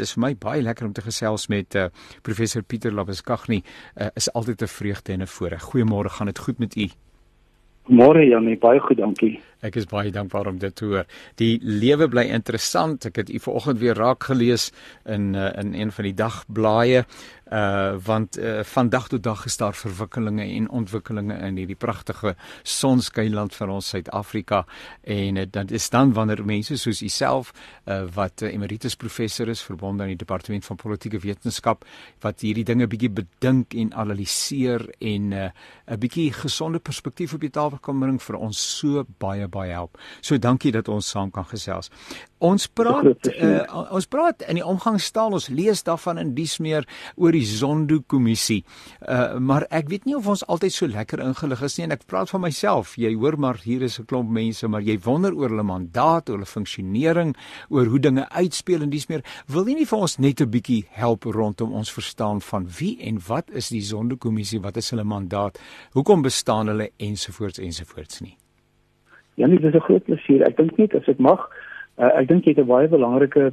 Dis vir my baie lekker om te gesels met uh, professor Pieter Labuskaghni. Uh, is altyd 'n vreugde en 'n voorreg. Goeiemôre, gaan dit goed met u? Môre Janie, baie goed, dankie. Ek is baie dankbaar om dit te hoor. Die lewe bly interessant. Ek het u vanoggend weer raak gelees in uh, in een van die dagblaaie uh want uh, van dag tot dag is daar verwikkelinge en ontwikkelinge in hierdie pragtige sonskynland van ons Suid-Afrika en uh, dan is dan wanneer mense soos u self uh wat uh, emeritus professor is verbonde aan die departement van politieke wetenskap wat hierdie dinge bietjie bedink en analiseer en 'n uh, bietjie gesonde perspektief op die tafel kom bring vir ons so baie baie help. So dankie dat ons saam kan gesels. Ons praat uh, ons praat in die omgangstaal ons lees daarvan in dies meer oor die Zondo-kommissie. Uh maar ek weet nie of ons altyd so lekker ingelig is nie en ek praat van myself. Jy hoor maar hier is 'n klomp mense maar jy wonder oor hulle mandaat, oor hulle funksionering, oor hoe dinge uitspeel en dies meer. Wil jy nie vir ons net 'n bietjie help rondom ons verstaan van wie en wat is die Zondo-kommissie? Wat is hulle mandaat? Hoekom bestaan hulle ensovoorts ensovoorts nie? Ja, nee, dit is 'n groot plesier. Ek dink net as ek mag, uh, ek dink jy het 'n baie belangrike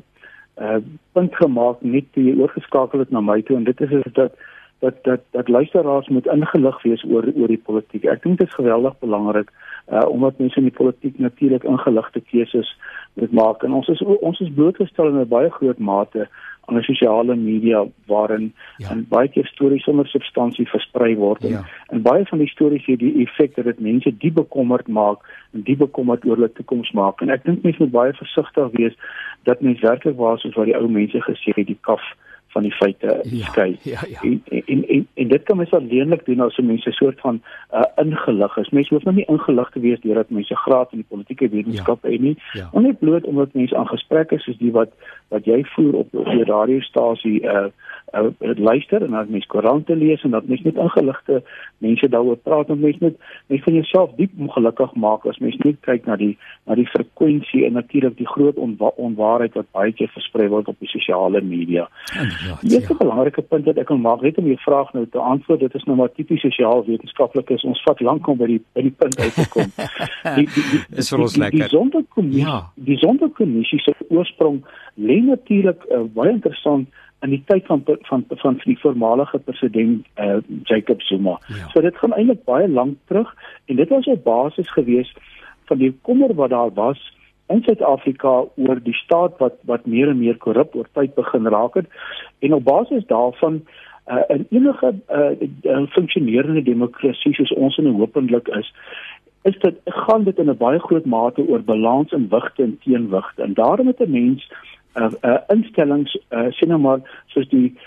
uh punt gemaak net toe jy oorgeskakel het na my toe en dit is is dat dat dat dat luisteraars moet ingelig wees oor oor die politiek. Ek dink dit is geweldig belangrik uh omdat mense in die politiek natuurlik ingeligte keuses moet maak en ons is ons is blootgestel in 'n baie groot mate aan die sosiale media waarin ja. en baie keer stories sonder substansie versprei word en, ja. en baie van die stories het die effek dat dit mense diep bekommerd maak en diep bekommerd oor hulle toekoms maak en ek dink mense moet baie versigtig wees dat mense werklik waar soos wat die ou mense gesê het die kaf van die feite ja, skei. Ja, ja. En, en en en dit kan mens alleenlik doen as mense soort van uh, ingelig is. Mense hoef nou nie ingelig te wees deurdat mense graad in die politieke wetenskappe ja, het nie. Ja. Maar net bloot omdat mense aan gesprekke soos die wat wat jy voer op die radiostasie uh uh, luister en dan mense koerante lees en dat mense net ingeligte mense daaroor praat en mense net mense van jouself diep ongelukkig maak as mense net kyk na die na die frekwensie en natuurlik die groot onwa onwaarheid wat baie keer versprei word op die sosiale media. Ja, dit is 'n belangrike punt wat ek wil maak net om jou vraag nou te antwoord. Dit is nou maar tipies sosiaal wetenskaplik is ons vat lank om by die by die punt uit te kom. die, die, die, is vir ons die, lekker. Die sonderkommissie, ja. die sonderkommissie se oorsprong lê natuurlik uh, baie interessant in die tyd van van van, van die voormalige president uh, Jacob Zuma. Ja. So dit gaan eintlik baie lank terug en dit was op basis gewees van die kommer wat daar was in Suid-Afrika oor die staat wat wat meer en meer korrup oor tyd begin raak het. En op basis daarvan uh, in enige uh, funksionerende demokrasie soos ons in hopelik is is dit gaan dit in 'n baie groot mate oor balans en wigte en teenwigte. En daarom het 'n mens uh, uh, instellings uh, sien nou maar soos die uh,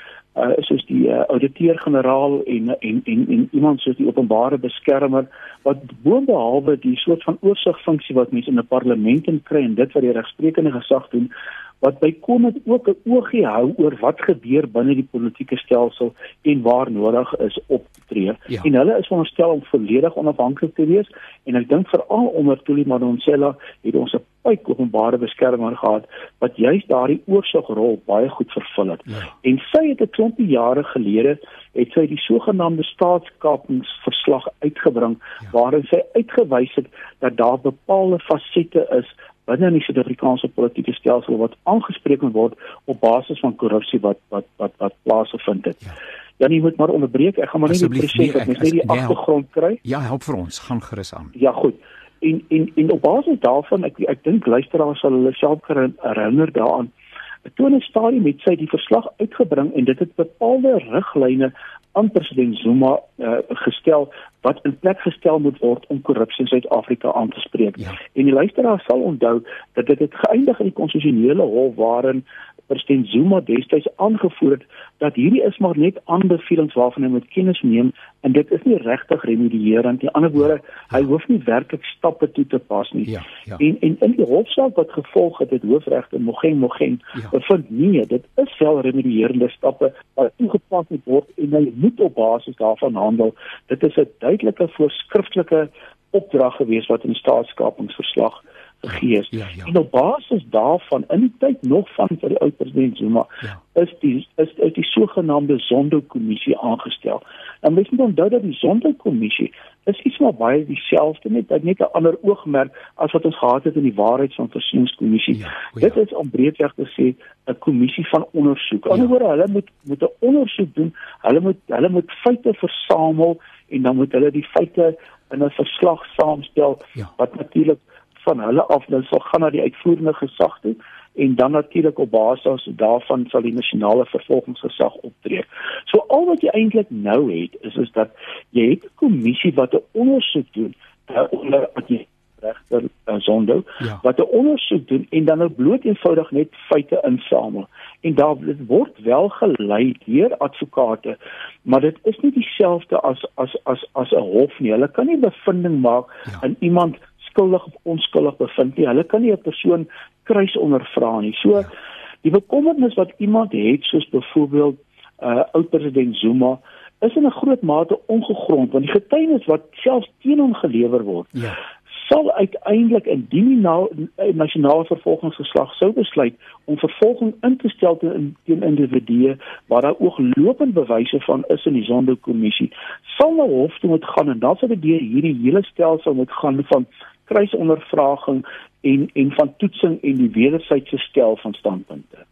soos die uh, ouditeur-generaal en, en en en iemand soos die openbare beskermer wat boonbehalwe die soort van oorsigfunksie wat mense in 'n parlement kry en dit wat die regsprekende gesag doen wat bykomend ook 'n oogie hou oor wat gebeur binne die politieke stelsel en waar nodig is optree. Ja. En hulle is veronderstel om volledig onafhanklik te wees en ek dink veral onder Tuli Madonsela het ons 'n pyp openbare beskermer gehad wat juist daardie oorsigrol baie goed vervul het. Ja. En sy het 'n klompie jare gelede het sy die sogenaamde staatskapingsverslag uitgebring ja. waarin sy uitgewys het dat daar bepaalde fasette is binne die Suid-Afrikaanse politieke stelsel wat aangespreek word op basis van korrupsie wat wat wat wat plaasgevind het. Ja. Dan jy moet maar onderbreek. Ek gaan maar net die proses wat mens net die agtergrond kry. Ja, help vir ons. Gaan gerus aan. Ja, goed. En en en op basis daarvan ek ek dink luisteraars sal hulle self herinner daaraan. Toe 'n stadium het sy die verslag uitgebring en dit het bepaalde riglyne aan president Zuma uh, gestel wat in plek gestel moet word om korrupsie in Suid-Afrika aan te spreek. Ja. En die luisteraar sal onthou dat dit het geëindig in die konstitusionele hof waarin president Zuma destyds aangevoer het dat hierdie is maar net aanbevelings waarvan hy moet kennis neem en dit is nie regtig remedierend nie. In ander woorde, hy hoef nie werklik stappe toe te pas nie. Ja, ja. En en in die hofsaak wat gevolg het, het hoofregter Mogeng Mogeng ja. bevind nee, dit is wel remedierende stappe wat toegepas moet word en hy moet op basis daarvan handel. Dit is 'n duidelike voorskriftelike opdrag gewees wat in staatskapingsverslag gegee is. Ja, ja. En op basis daarvan in die tyd nog van vir die ou president Zuma ja. is die is uit die sogenaamde Zondo kommissie aangestel. En mens moet onthou dat die Sonderkommissie is iets maar baie dieselfde net net 'n ander oogmerk as wat ons gehad het in die Waarheids- en Versieningskommissie. Ja, ja. Dit is om breedweg te sê 'n kommissie van ondersoek. Ja. hulle moet moet 'n ondersoek doen. Hulle moet hulle moet feite versamel en dan moet hulle die feite in 'n verslag saamstel ja. wat natuurlik van hulle af dan sal gaan na die uitvoerende gesag toe en dan natuurlik op basis daarvan sal die nasionale vervolgingsgesag optree. So al wat jy eintlik nou het is is dat jy het 'n kommissie wat 'n ondersoek doen uh, onder wat jy regter uh, Zondo ja. wat 'n ondersoek doen en dan nou bloot eenvoudig net feite insamel. En daar word wel gelei deur advokate, maar dit is nie dieselfde as as as as 'n hof nie. Hulle kan nie bevinding maak ja. in iemand skuldig of onskuldig bevind nie. Hulle kan nie 'n persoon kruis ondervra nie. So die bekommernis wat iemand het soos byvoorbeeld uh oud president Zuma is in 'n groot mate ongegrond want die getuienis wat selfs teen hom gelewer word ja sal uiteindelik indien die na, nasionale vervolgingsgeslag sou besluit om vervolging in te stel teen teen individue waar daar ooglopend bewyse van is in die Zondo-kommissie sal na hof toe moet gaan en dan sal dit deur hierdie hele stelsel moet gaan van kruisondervraging en en van toetsing en die wederwysige stel van standpunte.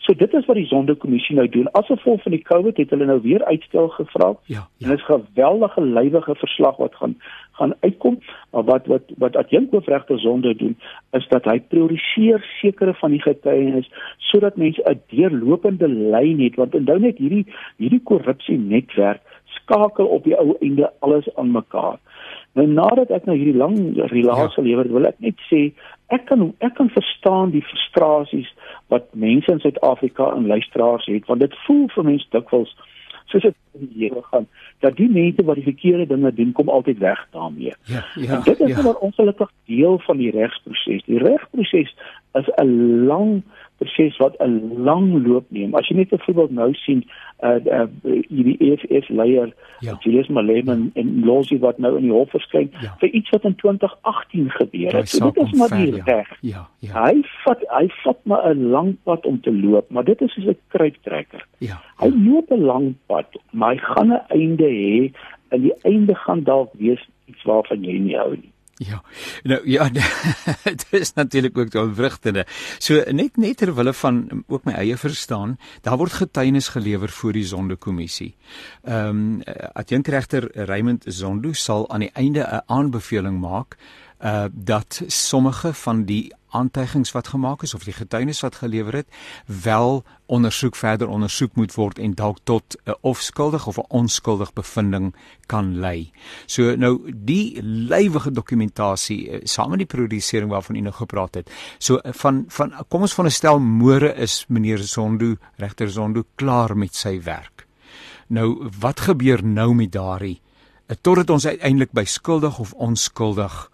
So dit is wat die Sonderkommissie nou doen. As gevolg van die COVID het hulle nou weer uitstel gevra. Ja, ja. En dit is 'n geweldige lywige verslag wat gaan gaan uitkom. Maar wat wat wat adjunkhoofregter Sonder doen is dat hy prioriseer sekere van die getuienis sodat mense 'n deurlopende lyn het want onthou net hierdie hierdie korrupsie netwerk skakel op die ou einde alles aan mekaar. Nou nadat ek nou hierdie lang relasie ja. lewer, wil ek net sê ek kan ek kan verstaan die frustrasies wat mense in Suid-Afrika en luisteraars het want dit voel vir mense dikwels soos dit in die Here gaan dat die mense wat die verkeerde dinge doen kom altyd weg daarmee. Ja, ja. En dit is ja. maar ongelukkig deel van die regsproses. Die regsproses is 'n lang proses wat 'n lang loop neem. As jy net 'n voorbeeld nou sien, uh, uh die EFF leier ja. Julius Malema en, en Losie wat nou in die hof verskyn ja. vir iets wat in 2018 gebeur het. So dit is maar die ja. reg. Ja, ja. Hy vat hy vat maar 'n lang pad om te loop, maar dit is soos 'n kruiptrekker. Ja. Hy loop 'n lang pad, maar hy gaan 'n einde hê en die einde gaan dalk wees iets waarvan jy nie hou nie. Ja. Nou ja, dit is natuurlik ook die vrugtende. So net net ter wille van ook my eie verstaan, daar word getuienis gelewer voor die sondekommissie. Ehm um, adjunkregter Raymond Zondo sal aan die einde 'n aanbeveling maak uh dat sommige van die aantuigings wat gemaak is of die getuienis wat gelewer het wel ondersoek verder ondersoek moet word en dalk tot 'n of skuldig of 'n onskuldig bevinding kan lei. So nou die lywige dokumentasie uh, saam met die produsering waarvan u nou gepraat het. So uh, van van kom ons veronderstel môre is meneer Zondo regter Zondo klaar met sy werk. Nou wat gebeur nou met daardie uh, totdat ons uiteindelik by skuldig of onskuldig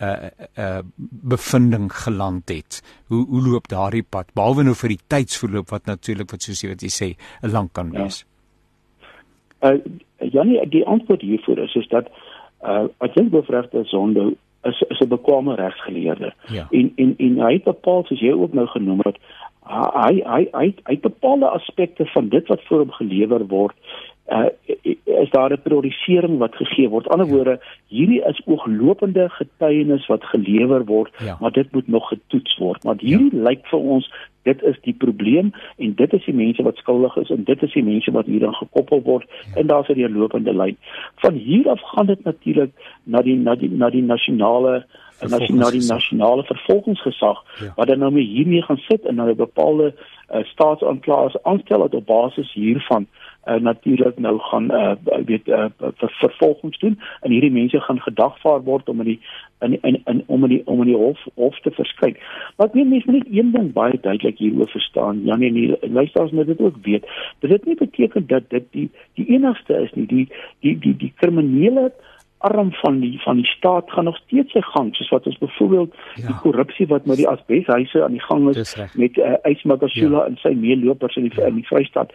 uh, uh, bevinding geland het. Hoe hoe loop daardie pad behalwe nou vir die tydsverloop wat natuurlik wat soos jy wat jy sê 'n lang kan ja. wees. Ja. Uh Janie, die antwoord hiervoor is is dat uh ek dink bevragte sonde is is 'n bekwame regsgeleerde. Ja. En en en hy het bepaal soos jy ook nou genoem het hy hy hy hy bepaalde aspekte van dit wat voor hom gelewer word uh, is daar 'n priorisering wat gegee word. Aan die ander woorde, hierdie is ooglopende getuienis wat gelewer word, ja. maar dit moet nog getoets word. Maar hierdie ja. lyk vir ons dit is die probleem en dit is die mense wat skuldig is en dit is die mense wat hieraan gekoppel word ja. en daar's 'n deurlopende lyn. Van hier af gaan dit natuurlik na die na die na die nasionale nasionale die nasionale vervolgingsgesag ja. wat dan nou mee hiermee gaan sit en nou 'n bepaalde uh, staatsaanklaers aanstel wat op basis hiervan uh, natuurlik nou gaan uh, weet uh, ver, vervolgings doen en hierdie mense gaan gedagvaar word om in die in in, in om in die om in die hof hof te verskyn. Ek weet mense moet net een ding baie duidelik hieroor verstaan. Janie en die luisteraars moet dit ook weet. Dit nie beteken dat dit die die enigste is nie. Die die die die kriminele arm van die van die staat gaan nog steeds sy gang soos wat ons byvoorbeeld ja. die korrupsie wat met die asbeshuise aan die gang is met uh, eh, Ysmagashula ja. en sy meelopers in die ja. in die Vrystaat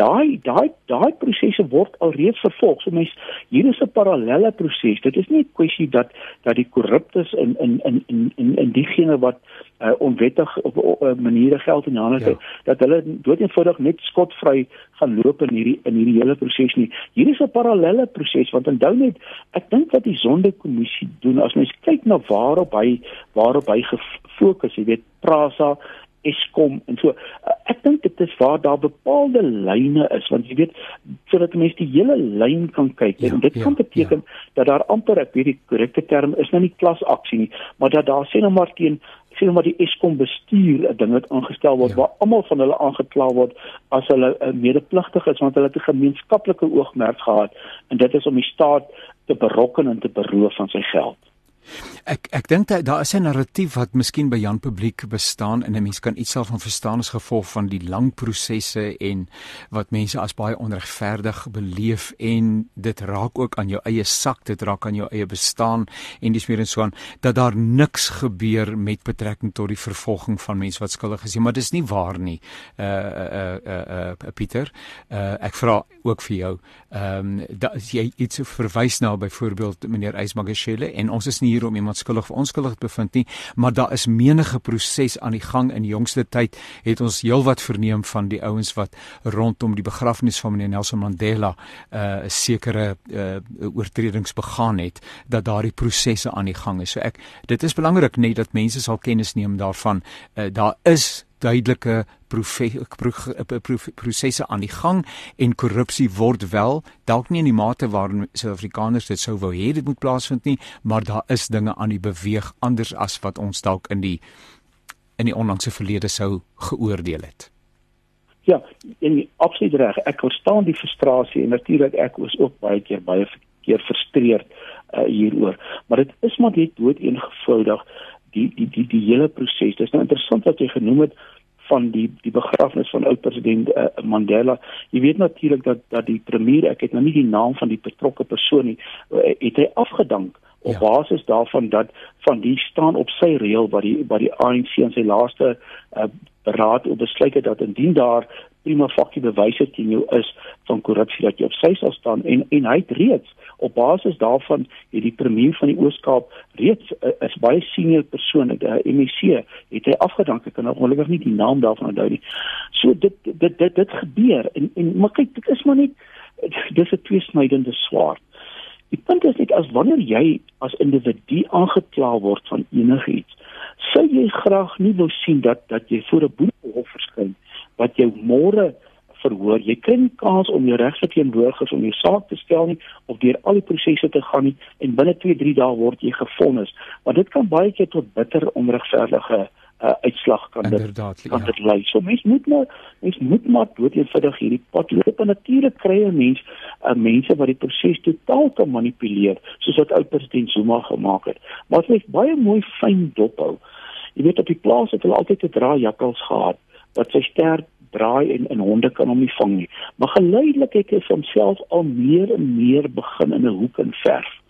daai daai daai prosesse word alreeds vervolg so mens hier is 'n parallelle proses dit is nie 'n kwessie dat dat die korruptes in in in in in, in diegene wat uh, onwettig op uh, maniere geld in hande ja. dat hulle dood eenvoudig net skotvry gaan loop in hierdie in hierdie hele proses nie. Hier is 'n parallelle proses want onthou net ek dink wat die sondekommissie doen as mens kyk na waarop hy waarop hy gefokus, jy weet, Prasa Eskom en so ek dink dit is waar daar bepaalde lyne is want jy weet sodat mense die hele lyn kan kyk ja, en dit ja, kan beteken ja. dat daar amper ek weet die korrekte term is nou nie klasaksie nie maar dat daar sê nou maar teen sê nou maar die Eskom bestuur 'n ding wat aangestel word ja. waar almal van hulle aangekla word as hulle 'n medepligtig is want hulle het 'n gemeenskaplike oogmerk gehad en dit is om die staat te berokken en te beroof van sy geld Ek ek dink dat daar is 'n narratief wat miskien by Jan publiek bestaan en 'n mens kan iets self van verstaan as gevolg van die lang prosesse en wat mense as baie onregverdig beleef en dit raak ook aan jou eie sak, dit raak aan jou eie bestaan en dis meer en so aan dat daar niks gebeur met betrekking tot die vervolging van mense wat skuldig is nie, maar dis nie waar nie. Uh uh uh uh Pieter, uh ek vra ook vir jou. Ehm um, dat jy iets verwys na byvoorbeeld meneer Eysmagashele en ons is nie hier om iemand skuldig of onskuldig te bevind nie, maar daar is menige proses aan die gang in die jongste tyd het ons heelwat verneem van die ouens wat rondom die begrafnis van meneer Nelson Mandela 'n uh, sekere uh, oortredings begaan het dat daardie prosesse aan die gang is. So ek dit is belangrik net dat mense sal kennis neem daarvan. Uh, daar is duidelike prosesse aan die gang en korrupsie word wel dalk nie in die mate waarin Suid-Afrikaners dit sou wou hê dit moet plaasvind nie, maar daar is dinge aan die beweeg anders as wat ons dalk in die in die onlangse verlede sou geoordeel het. Ja, en absoluut reg. Ek verstaan die frustrasie en natuurlik ek was ook baie keer baie keer frustreerd uh, hieroor, maar dit is maar net dood eenvoudig die die die die hele proses. Dit is nou interessant wat jy genoem het van die die begrafnis van oud president uh, Mandela. Jy weet natuurlik dat dat die premier, ek het nou nie die naam van die betrokke persoon nie, uh, het hy afgedank op ja. basis daarvan dat van die staan op sy reël wat die wat die ANC in sy laaste uh, beraad oor besluit het dat indien daar prima facie bewyse teen jou is van korrupsie dat jy op sy sal staan en en hy het reeds op basis daarvan het die premier van die Oos-Kaap reeds uh, is baie senior persoon die uh, MEC het hy afgedank. Ek kan nou ongelukkig nie die naam daarvan onthou nie. So dit dit dit dit gebeur en en maar kyk dit is maar net dis 'n tweesnydende swaard Die punt is net as wanneer jy as individu aangekla word van enigiets, sou jy graag nie wou sien dat dat jy voor 'n boerehof verskyn wat jou môre verhoor. Jy kry nie kans om jou regsverteenwoordigers om jou saak te stel nie of deur al die prosesse te gaan nie en binne 2-3 dae word jy gevonnis. Want dit kan baie keer tot bitter onregverdige uh, uitslag kan dit kan ja. dit lei. So mens moet maar mens moet maar dood eenvoudig hierdie pad loop en natuurlik kry 'n mens uh, mense wat die proses totaal kan manipuleer soos wat oud president Zuma gemaak het. Maar dit is baie mooi fyn dophou. Jy weet op die plaas het hulle altyd 'n draai jakkals gehad wat sy sterk draai en in honde kan hom nie vang nie. Maar geleidelik het hy homself al meer en meer begin in 'n hoek en verf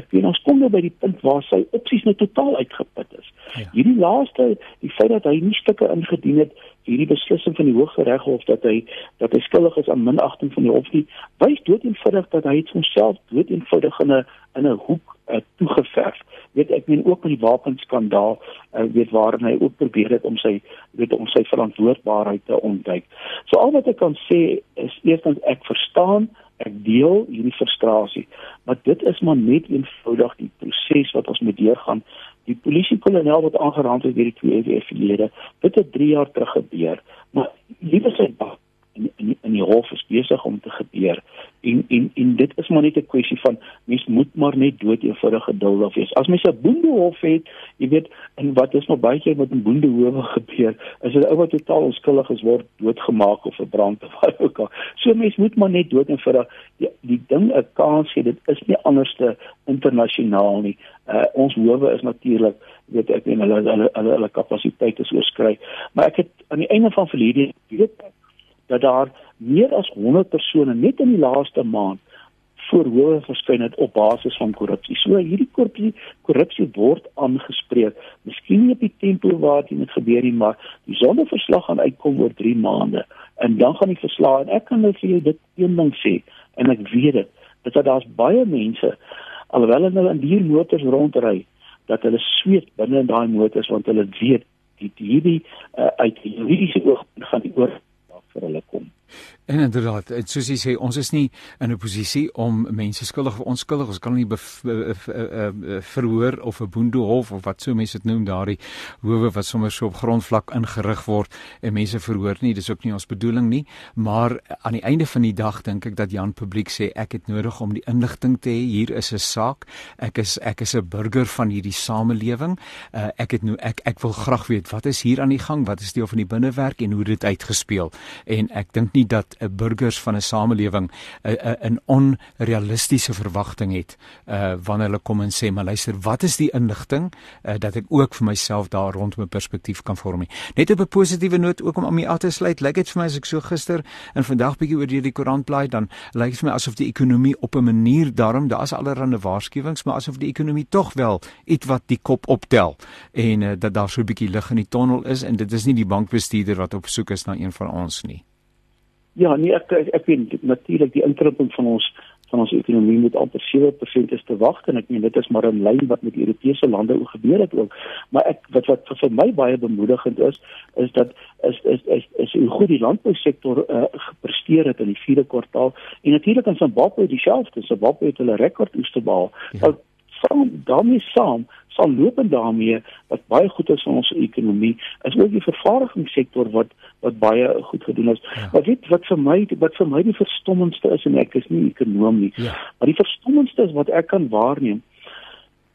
ek weet ons kom nou by die punt waar sy opsies nou totaal uitgeput is. Ja. Hierdie laaste, die feit dat hy nie stukke ingedien het hierdie beslissing van die Hooggeregshof dat hy dat hy skuldig is aan minagting van die hof nie, wys dood eenvoudig dat hy homself dood eenvoudig in 'n in 'n hoek uh, toegeverf. Weet ek meen ook met die wapenskandaal, uh, weet waarin hy ook probeer het om sy weet om sy verantwoordbaarheid te ontduik. So al wat ek kan sê is eerstens ek verstaan ek deel hierdie frustrasie maar dit is maar net eenvoudig die proses wat ons moet deurgaan. Die polisiekolonel wat aangeraan het deur die twee EFF-lede dit het 3 jaar terug gebeur maar liewe sy in in, in die hof is besig om te gebeur en en en dit is maar net 'n kwessie van mens moet maar net dood eenvoudig geduldig wees. As mens 'n boendehof het, jy weet, en wat is nog baie keer met 'n boendehowe gebeur, is dit ou wat totaal onskuldig is word doodgemaak of verbrand of wat ook al. So mens moet maar net dood eenvoudig die, die ding 'n kans gee. Dit is nie anderste internasionaal nie. Uh ons howe is natuurlik weet ek en hulle hulle hulle, hulle kapasiteit is oorskry. Maar ek het aan die einde van verlede weet ek dat daar meer as 100 persone net in die laaste maand voor howe verskyn het op basis van korrupsie. So hierdie korrupsie korrupsie word aangespreek. Miskien nie op die tempo waar dit gebeur nie, maar die sondeverslag gaan uitkom oor 3 maande en dan gaan die verslag en ek kan nou vir jou dit een ding sê en ek weet dit, dat daar's baie mense alhoewel hulle in die motors rondry dat hulle sweet binne in daai motors want hulle weet die hierdie uh, uit die juridiese oogpunt gaan die oor vir hulle kom. En inderdaad, soos jy sê, ons is nie in 'n posisie om mense skuldig of onskuldig, ons kan nie verhoor of 'n boendehof of wat so mense dit noem daardie howe wat sommer so op grondvlak ingerig word en mense verhoor nie, dis ook nie ons bedoeling nie, maar aan die einde van die dag dink ek dat Jan publiek sê ek het nodig om die inligting te hê. Hier is 'n saak. Ek is ek is 'n burger van hierdie samelewing. Uh, ek het nou ek ek wil graag weet wat is hier aan die gang? Wat is deel van die binnewerk en hoe dit uitgespeel? En ek dink nie dat burgers van 'n samelewing 'n onrealistiese verwagting het uh wanneer hulle kom en sê maar luister wat is die inligting uh, dat ek ook vir myself daar rondom 'n perspektief kan vorm net op 'n positiewe noot ook om om my af te sluit lyk dit vir my as ek so gister en vandag bietjie oor hierdie koerant blaai dan lyk dit vir my asof die ekonomie op 'n manier daarom daar's allerlei waarskuwings maar asof die ekonomie tog wel iets wat die kop optel en uh, dat daar so 'n bietjie lig in die tonnel is en dit is nie die bankbestuurder wat op soek is na een van ons nie Ja, nee, ek ek, ek weet natuurlik die inkrimping van ons van ons ekonomie moet amper 7% is te wag en ek meen dit is maar 'n lyn wat met Europese lande ook gebeur het ook. Maar ek wat wat vir my baie bemoedigend is, is dat is is is, is hoe goed die landbousektor uh, gepresteer het in die 4de kwartaal en natuurlik in Zimbabwe dieselfde. Zimbabwe het hulle rekordoes te behaal. Ja. Van daarmee saam sal lopend daarmee wat baie goed is vir ons ekonomie is ook die vervaardigingssektor wat wat baie goed gedoen is. Ja. Maar weet wat vir my wat vir my die verstommendste is en ek is nie ekonom nie. Ja. Maar die verstommendste is wat ek kan waarneem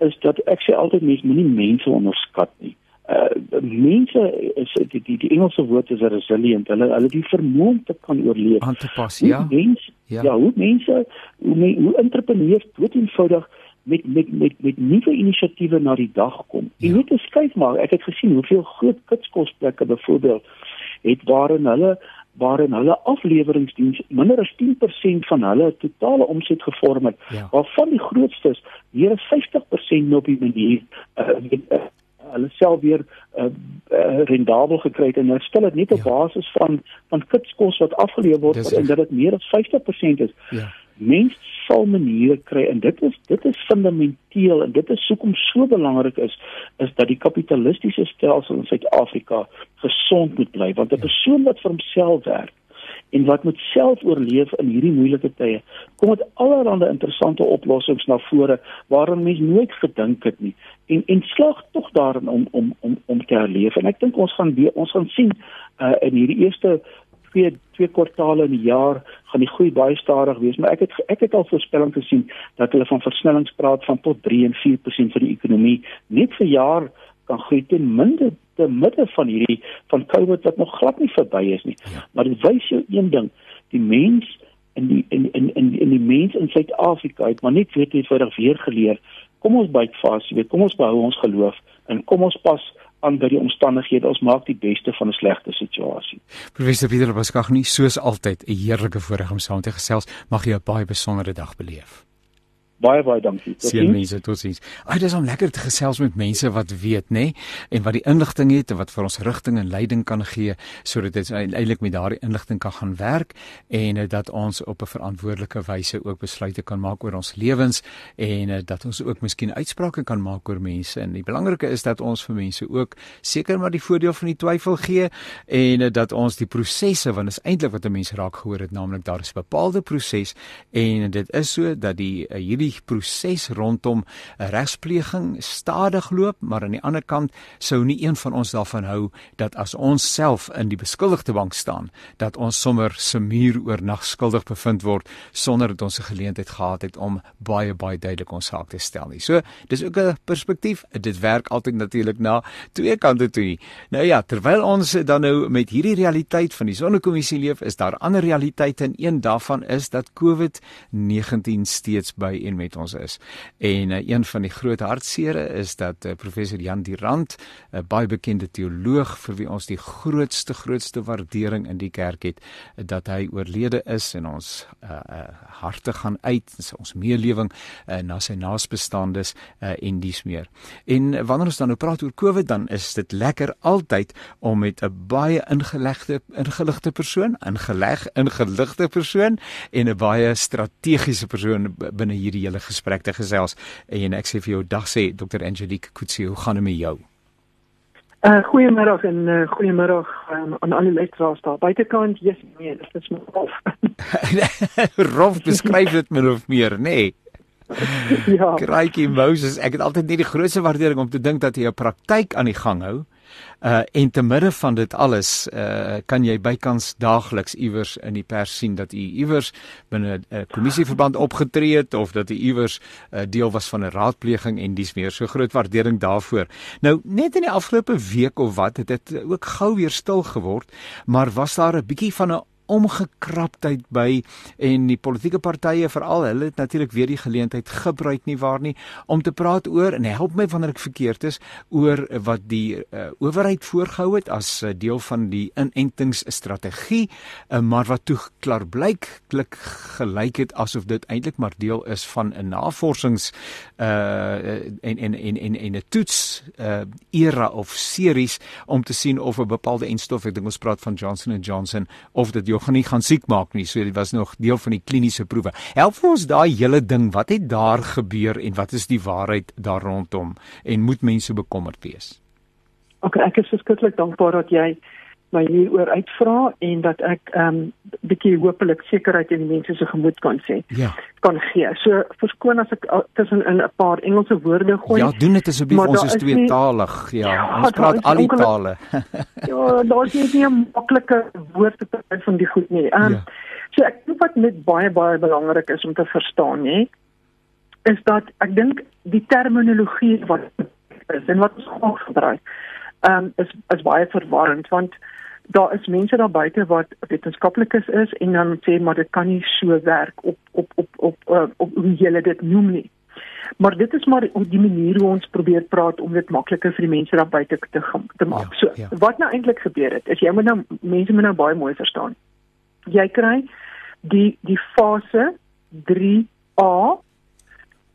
is dat ek sê altyd mense moenie mense onderskat nie. Uh mense is die die, die Engelse woord is resilient. Hulle hulle die vermoë om te kan oorleef. Aan te pas, ja. Mense, ja. ja, hoe mense hoe, hoe entrepreneurs dood eenvoudig met met met met nuwe inisiatiewe na die dag kom. Ja. En net te kyk maar, ek het gesien hoeveel groot kitskosplekke byvoorbeeld het waarin hulle waarin hulle afleweringsdiens minder as 10% van hulle totale omset gevorm het. Ja. Waarvan die grootstes meer as 50% nou op die manier uh, uh, hulle self weer uh, uh, rendabel gekry het en herstel dit net op ja. basis van van kitskos wat afgelewer word en dat dit meer as 50% is. Ja mens sal maniere kry en dit is dit is fundamenteel en dit is hoekom so belangrik is is dat die kapitalistiese stelsel in Suid-Afrika gesond moet bly want 'n ja. persoon wat vir homself werk en wat moet self oorleef in hierdie moeilike tye kom dit allerlei interessante oplossings na vore waaraan mens nooit gedink het nie en en slag tog daarin om om om om te herleef en ek dink ons gaan weer ons gaan sien uh, in hierdie eerste twee twee kwartaale in die jaar gaan die groei baie stadig wees, maar ek het ek het al voorspelling gesien dat hulle van versnellings praat van tot 3 en 4% vir die ekonomie net vir jaar kan groei ten minste te midde van hierdie van COVID wat nog glad nie verby is nie. Ja. Maar dit wys jou een ding, die mens in die in in in in die mens in Suid-Afrika het maar net weet eenvoudig weer geleer. Kom ons byt vas, weet, kom ons behou ons geloof en kom ons pas aan by die omstandighede. Ons maak die beste van 'n slegte situasie. Professor Pieter Baskag nie soos altyd 'n heerlike voorreg om saam te gesels. Mag jy 'n baie besondere dag beleef. Baie baie dankie. Sien mense totsiens. Ag dis om lekker te gesels met mense wat weet, nê, nee? en wat die inligting het en wat vir ons rigting en leiding kan gee sodat dit eintlik met daardie inligting kan gaan werk en uh, dat ons op 'n verantwoordelike wyse ook besluite kan maak oor ons lewens en uh, dat ons ook miskien uitsprake kan maak oor mense. En die belangrike is dat ons vir mense ook seker maar die voordeel van die twyfel gee en uh, dat ons die prosesse want dit is eintlik wat 'n mens raak gehoor het, naamlik daar is 'n bepaalde proses en dit is so dat die hierdie die proses rondom regspleging stadig loop, maar aan die ander kant sou nie een van ons daarvan hou dat as ons self in die beskuldigde bank staan, dat ons sommer se muur oornag skuldig bevind word sonder dat ons 'n geleentheid gehad het om baie baie duidelik ons saak te stel nie. So, dis ook 'n perspektief. Dit werk altyd natuurlik na twee kante toe. Nie. Nou ja, terwyl ons dan nou met hierdie realiteit van die sonnekommissie leef, is daar ander realiteite en een daarvan is dat COVID-19 steeds by en met ons is. En uh, een van die groot hartsere is dat uh, professor Jan Dirant, 'n uh, baie bekende teoloog vir wie ons die grootste grootste waardering in die kerk het, uh, dat hy oorlede is en ons uh, uh, harte gaan uit, ons meelewing uh, na sy naasbestaandes uh, en dies meer. En wanneer ons dan nou praat oor COVID, dan is dit lekker altyd om met 'n baie ingelegde ingeligte persoon, ingeleg ingeligte persoon en 'n baie strategiese persoon binne hierdie hele gesprek te gesels en ek sê vir jou dag sê Dr Angelique Kutsie hoe gaan dit met jou? Uh goeiemôre en uh, goeiemôre um, aan al die luisteraars daar. Buitekant, yes, nee, dit is maar rof. rof beskryf dit min of meer, nê? Nee. ja. Kraaitjie Moses, ek het altyd net die grootste waardering om te dink dat jy 'n praktyk aan die gang hou. Uh en te midde van dit alles uh kan jy bykans daagliks iewers in die pers sien dat u iewers binne 'n uh, kommissieverband opgetree het of dat u iewers uh, deel was van 'n raadpleging en dis meer so groot waardering daarvoor. Nou net in die afgelope week of wat het dit ook gou weer stil geword, maar was daar 'n bietjie van 'n omgekraptheid by en die politieke partye veral hulle het natuurlik weer die geleentheid gebruik nie waar nie om te praat oor en help my wanneer ek verkeerd is oor wat die uh, owerheid voorgehou het as uh, deel van die inentingsstrategie uh, maar wat toe klaar blyk klik gelyk het asof dit eintlik maar deel is van 'n navorsings uh, en en en en 'n toets uh, era of series om te sien of 'n bepaalde enstof ek dink ons praat van Johnson & Johnson of dit jou gaan nie gaan siek maak nie. So dit was nog deel van die kliniese proewe. Help vir ons daai hele ding, wat het daar gebeur en wat is die waarheid daar rondom en moet mense bekommerd wees? OK, ek is verskriklik dankbaar dat jy my hieroor uitvra en dat ek ehm um, bietjie hopelik sekerheid in die mense se gemoed kan sê. Ja. Kan gee. So verskoon as ek tussen in 'n paar Engelse woorde gooi. Ja, doen dit asseblief. Ons is tweetalig. Ja, ja, ons praat al die tale. ja, daar is nie 'n maklike woord te kry van die goed nie. Ehm um, ja. so ek dink wat net baie baie belangrik is om te verstaan, hè, is dat ek dink die terminologie wat is en wat ons gebruik, ehm um, is is baie verwarrend want daar is mense daar buite wat wetenskaplikes is en dan sê maar dit kan nie so werk op op op op uh, op hoe jy dit noem nie. Maar dit is maar op die manier hoe ons probeer praat om dit makliker vir die mense daar buite te te maak. Ja, so, ja. wat nou eintlik gebeur het, is jy moet nou mense moet nou baie mooi verstaan. Jy kry die die fase 3A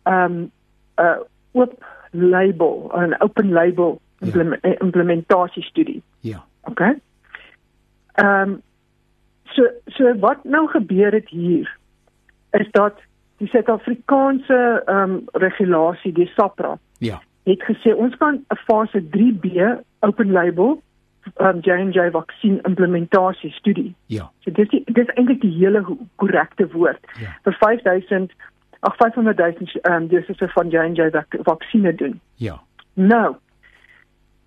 ehm um, 'n uh, oop label, 'n open label implement, ja. implementasiestudie. Ja. Okay. Ehm um, so so wat nou gebeur het hier is dat die Suid-Afrikaanse ehm um, regulasie die SAPRA ja het gesê ons kan 'n fase 3B open label um, J&J vaksin implementasie studie. Ja. So dis die, dis eintlik die hele korrekte woord ja. vir 5000 ag 500 000 ehm um, dis is van J&J vaksine doen. Ja. Nou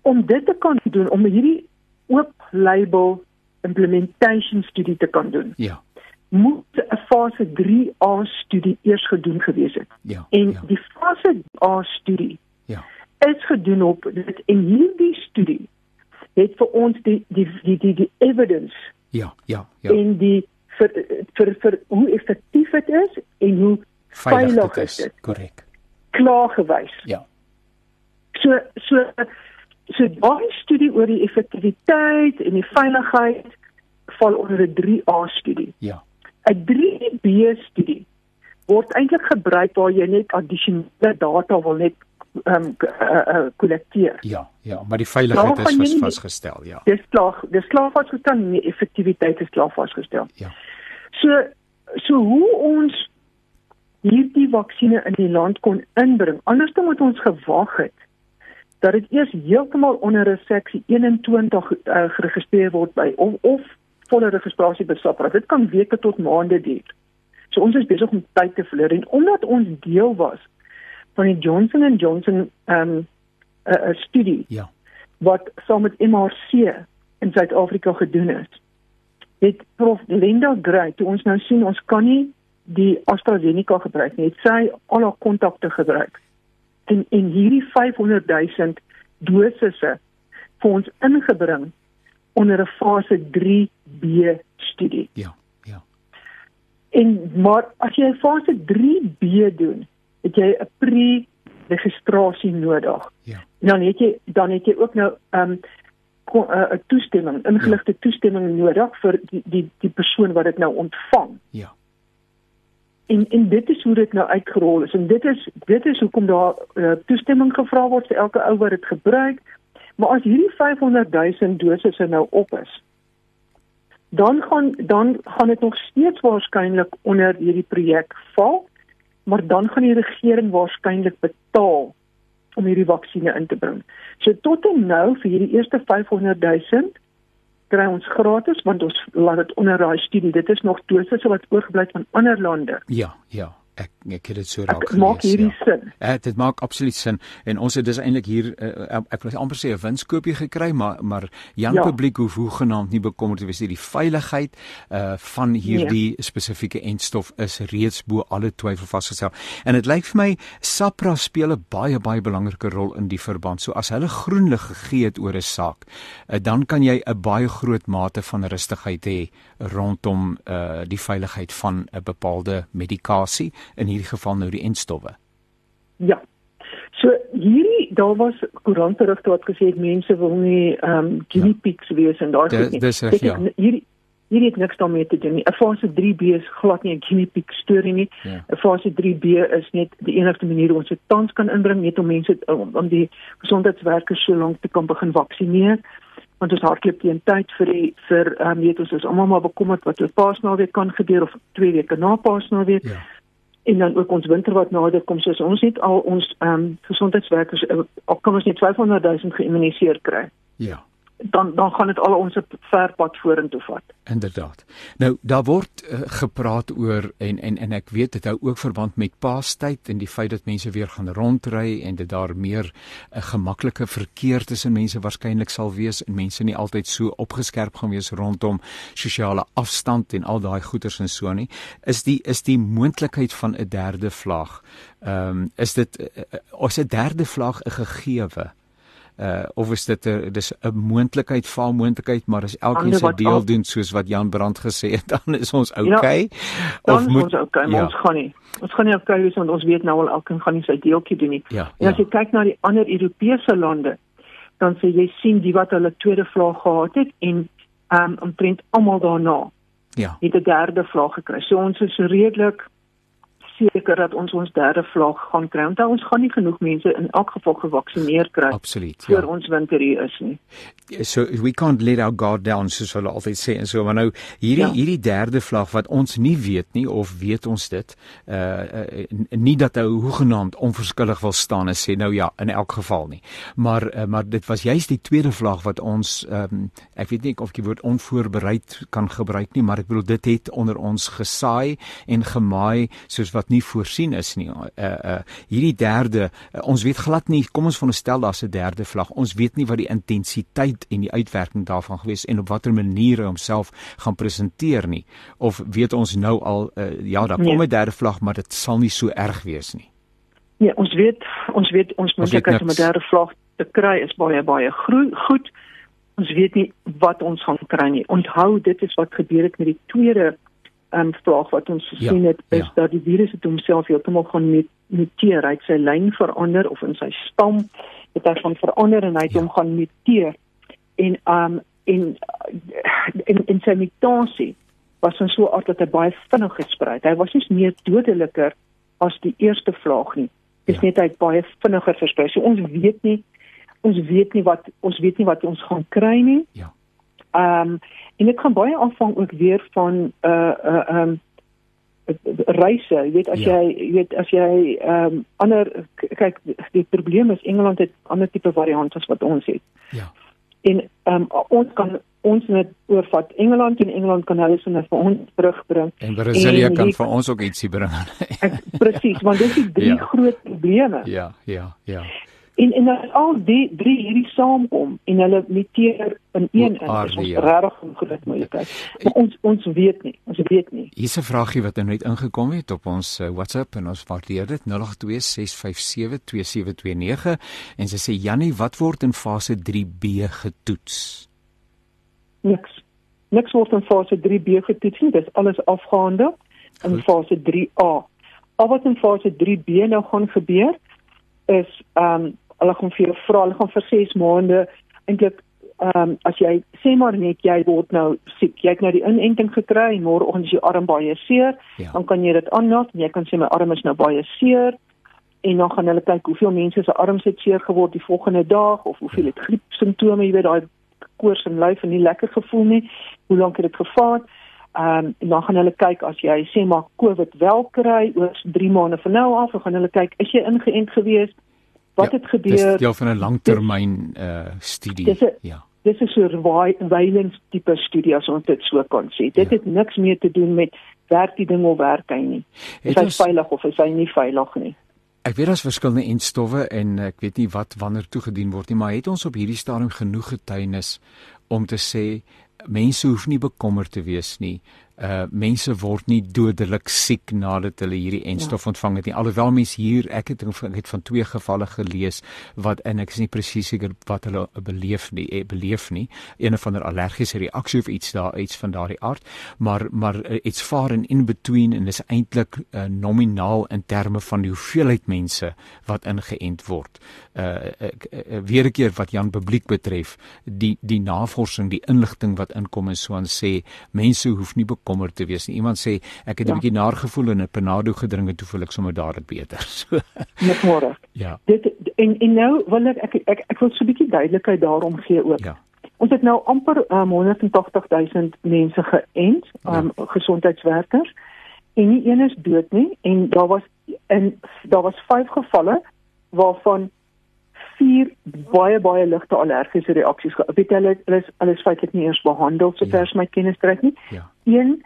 om dit te kan doen om hierdie oop label implementation studie te kan doen. Ja. Moet 'n fase 3A studie eers gedoen gewees het. Ja. En ja. die fase A studie ja. is gedoen op dit en hierdie studie het vir ons die die die die, die evidence ja, ja, ja. En die vir vir vir hoe effektief dit is en hoe veilig, veilig dit is. Korrek. Klaar gewys. Ja. So so So daai studie oor die effektiwiteit en die veiligheid val onder 'n 3A studie. Ja. 'n 3B studie word eintlik gebruik waar jy net addisionele data wil net ehm um, kollekteer. Uh, uh, ja, ja, maar die veiligheid is vas, vasgestel, ja. Dis klaar, dis klaar vasgestel, die effektiwiteit is klaar vasgestel. Ja. So so hoe ons hierdie vaksines in die land kon inbring. Anders dan moet ons gewag het dat dit eers heeltemal onder 'n seksie 21 uh, geregistreer word by of of volle registrasie by SAPRA. Dit kan weke tot maande duur. So ons is besig om tyd te verloor en omdat ons deel was van die Johnson & Johnson ehm um, 'n uh, studie. Ja. Wat saam met MRC in Suid-Afrika gedoen is. Het prof Linda Gray toe ons nou sien ons kan nie die AstraZeneca gebruik nie. Het sy al haar kontakte gebruik en en hierdie 500 000 dosisse vir ons ingebring onder 'n fase 3B studie. Ja, ja. En maar as jy 'n fase 3B doen, het jy 'n pre-registrasie nodig. Ja. Dan het jy dan het jy ook nou 'n um, 'n toestemming, ingeligte ja. toestemming nodig vir die die die persoon wat dit nou ontvang. Ja en en dit is hoe dit nou uitgerol is en dit is dit is hoekom daar uh, toestemming gevra word vir elke ou wat dit gebruik maar as hierdie 500 000 dosisse nou op is dan gaan dan gaan dit nog steeds waarskynlik onder hierdie projek val maar dan gaan die regering waarskynlik betaal om hierdie vaksines in te bring. So tot en nou vir hierdie eerste 500 000 kry ons gratis want ons laat dit onder daai studie. Dit is nog dosisse wat oorgebly het van ander lande. Ja, ja ek ek het dit so raak gelees. Maak hierdie ja. sin? Ja, dit maak absoluut sin en ons het dis eintlik hier uh, ek wil amper sê 'n winskoopie gekry, maar maar Jan ja. publiek hoef hoegenaamd nie bekommerd te wees nie. Die veiligheid uh van hierdie nee. spesifieke entstof is reeds bo alle twyfel vasgestel. En dit lyk vir my SAPRA speel 'n baie baie belangrike rol in die verband. So as hulle groen lig gegee het oor 'n saak, uh, dan kan jy 'n baie groot mate van rustigheid hê rondom uh die veiligheid van 'n bepaalde medikasie in hierdie geval nou die entstowwe. Ja. So hierdie daar was koeranterigte wat gesê het mense wil nie ehm um, guinea ja. pigs wees en daai goed nie. Dis reg ja. Hierdie hierdie het niks daarmee te doen nie. 'n Fase 3B is glad nie 'n guinea pig storie nie. 'n ja. Fase 3B is net die enigste manier ons dit tans kan inbring net om mense om, om die gesondheidswerkers so lank te kan begin vaksineer want ons hardloop teen tyd vir die vir ehm um, weet ons is almal maar bekommerd wat oor Paasnaweek kan gebeur of 2 weke na Paasnaweek. Ja en dan ook ons winter wat nader kom soos ons net al ons ehm um, gesondheidswerkers al eh, kom ons net 500 000 geïmmuniseer kry. Ja dan dan gaan dit al ons ver pad vorentoe vat. Inderdaad. Nou daar word uh, gepraat oor en en en ek weet dit hou ook verband met Paastyd en die feit dat mense weer gaan rondry en dit daar meer 'n uh, eh, gemaklike verkeer tussen mense waarskynlik sal wees en mense nie altyd so opgeskerp gaan wees rondom sosiale afstand en al daai goeters en so nie. Is die is die moontlikheid van 'n derde vlaag. Ehm um, is dit uh, is 'n derde vlaag 'n gegeewe? Uh of is dit 'n dis 'n moontlikheid, val moontlikheid, maar as elkeen se deel al... doen soos wat Jan Brand gesê het, dan is ons okay. Ja, of moet ons okay, ja. ons gaan nie. Ons gaan nie okay wees want ons weet nou al elkeen gaan nie sy deeltjie doen nie. Ja, en as ja. jy kyk na die ander Europese lande, dan sê jy sien die wat hulle tweede vlaag gehad het en um omtrent almal daarna. Ja. Het 'n derde vlaag gekry. So ons is redelik seker dat ons ons derde vlaag gaan kry. Want ons gaan nie genoeg mense in elk geval gevaksinereer kry Absoluut, ja. ons winter hier is nie. So we can't let our guard down soos hulle altyd sê en so maar nou hierdie ja. hierdie derde vlaag wat ons nie weet nie of weet ons dit uh, uh nie dat hy hoegenaamd onverskillig wil staan en sê nou ja in elk geval nie. Maar uh, maar dit was juist die tweede vlaag wat ons um, ek weet nie of ek die woord onvoorbereid kan gebruik nie, maar ek bedoel dit het onder ons gesaai en gemaai soos wat nie voorsien is nie. Uh uh hierdie derde uh, ons weet glad nie kom ons veronderstel daar's 'n derde vlag. Ons weet nie wat die intensiteit en die uitwerking daarvan gewees en op watter maniere homself gaan presenteer nie. Of weet ons nou al uh, ja, daar kom 'n nee. derde vlag, maar dit sal nie so erg wees nie. Nee, ons weet ons weet ons moontlikheid om 'n derde vlag te kry is baie baie groot. Goed. Ons weet nie wat ons gaan kry nie. Onthou dit is wat gebeur het met die tweede um, vraag wat ons gesien ja, het is ja. dat die virus het homself heeltemal gaan muteer. Hy het sy lyn verander of in sy stam het hy van verander en hy het ja. hom gaan muteer. En um en in in sy mutasie was ons so aard dat hy baie vinnig gesprei het. Hy was nie meer dodeliker as die eerste vlaag nie. Dis ja. net hy baie vinniger versprei. So ons weet nie ons weet nie wat ons weet nie wat ons gaan kry nie. Ja. Ehm um, en dit gaan baie afhang ook weer van uh, uh ehm um, reise, jy weet as ja. jy jy weet as jy ehm um, ander kyk die probleem is Engeland het ander tipe variante as wat ons het. Ja. En ehm um, ons kan ons net oorvat Engeland en Engeland kan hulle sinne vir ons terugbring. En Brasilia en kan vir ons ook ietsie bring. Presies, want dis die drie ja. groot probleme. Ja, ja, ja. En en as al die drie hierdie saamkom en hulle meteer in een in, is ons ja. regtig 'n groot moeilikheid. Maar ons ons weet nie, ons weet nie. Hier's 'n vraagie wat nou net ingekom het op ons uh, WhatsApp en ons waardeer dit 0826572729 en sy sê Jannie, wat word in fase 3B getoets? Niks. Niks word in fase 3B getoets nie, dis alles afgehandel in Goed. fase 3A. Al wat in fase 3B nou gaan gebeur is ehm um, hulle gaan vir jou vra, hulle gaan vir 6 maande eintlik ehm um, as jy sê maar net jy word nou siek, jy het nou die inenting gekry en môreoggend is jou arm baie seer, ja. dan kan jy dit aanmeld en jy kan sê my arm is nou baie seer en dan gaan hulle kyk hoeveel mense se arms het seer geword die volgende dag of hoeveel ja. het griep simptome, jy weet daai koors en lyf en nie lekker gevoel nie. Hoe lank het dit gevaar? Ehm um, dan gaan hulle kyk as jy sê maar COVID wel kry oor 3 maande van nou af, dan gaan hulle kyk is jy ingeënt gewees? wat ja, het gebeur? Dis deel van 'n langtermyn uh studie. Dis a, ja. Dis is 'n surveillance tipe studie as ons dit so kan sê. Dit ja. het niks meer te doen met werk die ding of werk hy nie. Is hy ons, veilig of is hy nie veilig nie? Ek weet daar's verskillende enstowwe en ek weet nie wat wanneer toegedien word nie, maar het ons op hierdie stadium genoeg getuienis om te sê mense hoef nie bekommerd te wees nie uh mense word nie dodelik siek nadat hulle hierdie enstof ja. ontvang het nie. Alhoewel mense hier ek het het van twee gevalle gelees wat en ek is nie presies seker wat hulle beleef nie, eh, beleef nie. Een van 'n allergiese reaksie of iets daar iets van daardie aard, maar maar uh, it's far and in between en is eintlik uh, nominaal in terme van die hoeveelheid mense wat ingeënt word. Uh, uh, uh weer 'n keer wat Jan publiek betref, die die navorsing, die inligting wat inkom en so aan sê mense hoef nie bekommerd te wees nie. Iemand sê ek het 'n ja. bietjie naar gevoel en 'n panado gedrink en toe voel ek sommer dadelik beter. So. Met môre. Ja. Dit en en nou wil ek ek ek, ek wil so 'n bietjie duidelikheid daarom gee ook. Ja. Ons het nou amper um, 180 000 mense geënt, um, ja. gesondheidswerkers en nie een is dood nie en daar was en daar was 5 gevalle waarvan vier baie baie ligte allergiese reaksies. Weet hulle hulle is hulle is feitelik nie eers behandel sover ja. my kennis trek nie. Ja. Een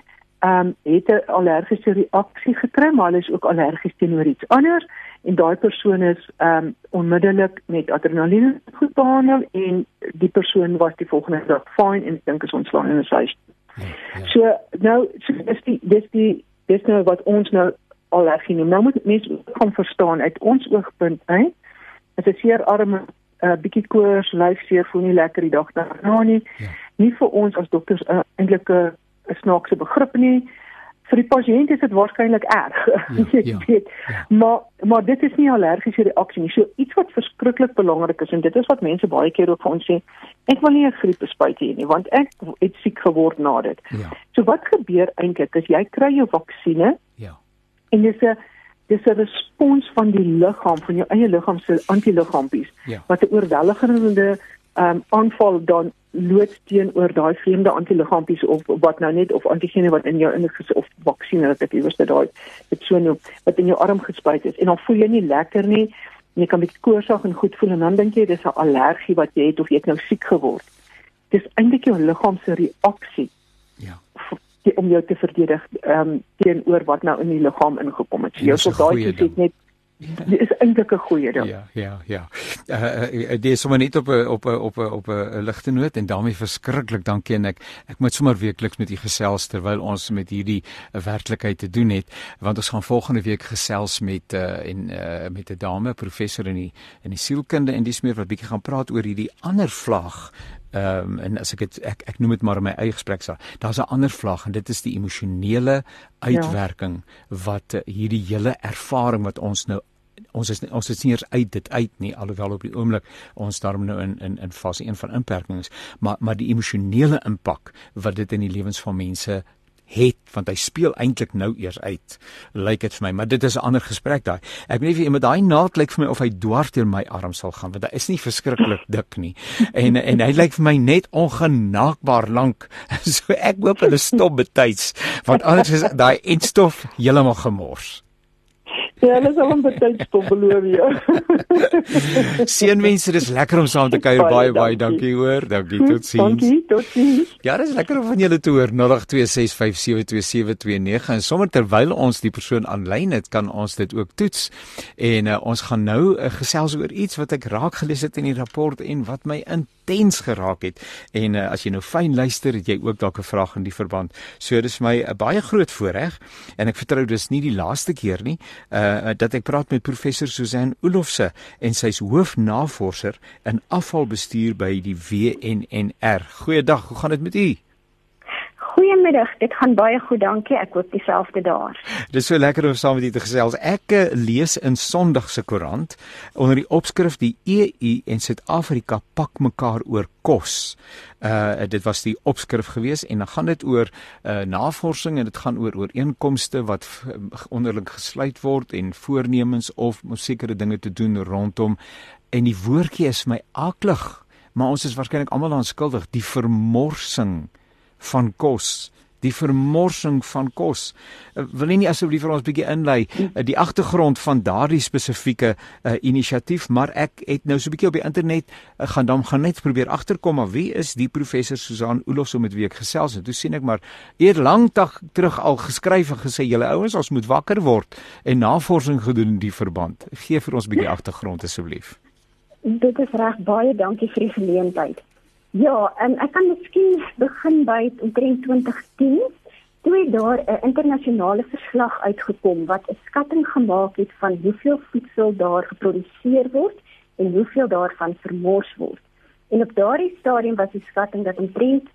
ehm um, het 'n allergiese reaksie gekry, maar hulle is ook allergies teenoor iets anders en daai persoon is ehm um, onmiddellik met adrenalien goed behandel en die persoon was die volgende dag fine en dink is ontslaan in 'n huis. Ja, ja. So nou so dis die dis die dis nou wat ons nou allergie noem. Nou moet mense kan verstaan uit ons oogpunt uit as 'n seer arm 'n uh, bietjie koors, lyfseer, voel nie lekker die dag daarna nie. Ja. Nie vir ons as dokters uh, eintlik 'n uh, snaakse begrip nie. Vir die pasiënt is dit waarskynlik erg. Ja, ja, ja. Maar maar dit is nie allergiese reaksie nie. So iets wat verskriklik belangrik is en dit is wat mense baie keer ook vir ons sê, ek wil nie 'n griepespuit hê nie want ek het siek geword na dit. Ja. So wat gebeur eintlik as jy kry jou vaksinne? Ja. En dis 'n dis 'n respons van die liggaam van jou eie liggaam se antiliggaampies ja. wat 'n oorweldigende um, aanval dan loods teenoor daai vreemde antiliggaampies of wat nou net of antigene wat in jou in of vaksines wat ek iewers dit daai dit so noem wat in jou arm gespuit is en dan voel jy nie lekker nie jy kan bietjie koorsig en goed voel en dan dink jy dis 'n allergie wat jy het of jy het nou siek geword dis eintlik jou liggaam se reaksie die, om jou te verdedig ehm um, teenoor wat nou in die liggaam ingekom het. So jou soldaatjies het net Dit is eintlik 'n goeie ding. Ja, ja, ja. Uh, dit is sommer net op 'n op 'n op 'n op 'n ligte noot en daarmee verskriklik dankie en ek ek moet sommer weekliks met u gesels terwyl ons met hierdie werklikheid te doen het want ons gaan volgende week gesels met uh, en uh, met 'n dame professor in die in die sielkunde en dis meer wat bietjie gaan praat oor hierdie ander vlaag Ehm um, en as ek het, ek ek noem dit maar in my eie gesprek sa. Daar's 'n ander vlak en dit is die emosionele uitwerking ja. wat uh, hierdie hele ervaring wat ons nou ons is ons is nie eers uit dit uit nie alhoewel op die oomblik ons daarom nou in in in fase 1 van inperkings maar maar die emosionele impak wat dit in die lewens van mense het want hy speel eintlik nou eers uit lyk dit vir my. Maar dit is 'n ander gesprek daai. Ek weet nie met daai naald lyk vir my of hy dwars deur my arm sal gaan want hy is nie verskriklik dik nie. En en hy lyk vir my net ongenaakbaar lank. So ek hoop hulle stop betyds want anders is daai eindstof heeltemal gemors Ja, hulle sal hom betyds stop beloof ja. Seënwense, dis lekker om saam te kuier. Baie baie dankie hoor. Dankie tot sins. Dankie, totsiens. Ja, dis lekker om van julle te hoor. 0826572729 en sommer terwyl ons die persoon aanlyn het, kan ons dit ook toets. En uh, ons gaan nou uh, gesels oor iets wat ek raak gelees het in die rapport en wat my intens geraak het. En uh, as jy nou fyn luister, het jy ook dalk 'n vraag in die verband. So dis my 'n uh, baie groot voorreg en ek vertrou dis nie die laaste keer nie. Uh, dat ek praat met professor Susan Olofse en sy's hoofnavorser in afvalbestuur by die WNNR. Goeiedag, hoe gaan dit met u? Goeiemiddag, dit gaan baie goed, dankie. Ek hoop dieselfde daar. Dit is so lekker om saam met u te gesels. Ek uh, lees in Sondag se koerant onder die opskrif die EU en Suid-Afrika pak mekaar oor kos. Uh dit was die opskrif gewees en dan gaan dit oor uh navorsing en dit gaan oor ooreenkomste wat onderling gesluit word en voornemens of sekere dinge te doen rondom en die woordjie is my aklig, maar ons is waarskynlik almal aan skuldig die vermorsing van kos die vermorsing van kos. Uh, wil nie asseblief vir ons 'n bietjie inlei uh, die agtergrond van daardie spesifieke uh, inisiatief, maar ek het nou so 'n bietjie op die internet uh, gaan dan gaan net probeer agterkom maar wie is die professor Susan Olofs om met wie ek gesels het. Toe sien ek maar eer lankdag terug al geskryf en gesê julle ouens ons moet wakker word en navorsing gedoen in die verband. Gee vir ons 'n bietjie agtergrond asseblief. Dit is reg baie dankie vir die geleentheid. Ja, en ek kan miskien begin by omtrent 2010 toe daar 'n internasionale verslag uitgekom wat 'n skatting gemaak het van hoeveel voedsel daar geproduseer word en hoeveel daarvan vermors word. En op daardie stadium was die skatting dat omtrent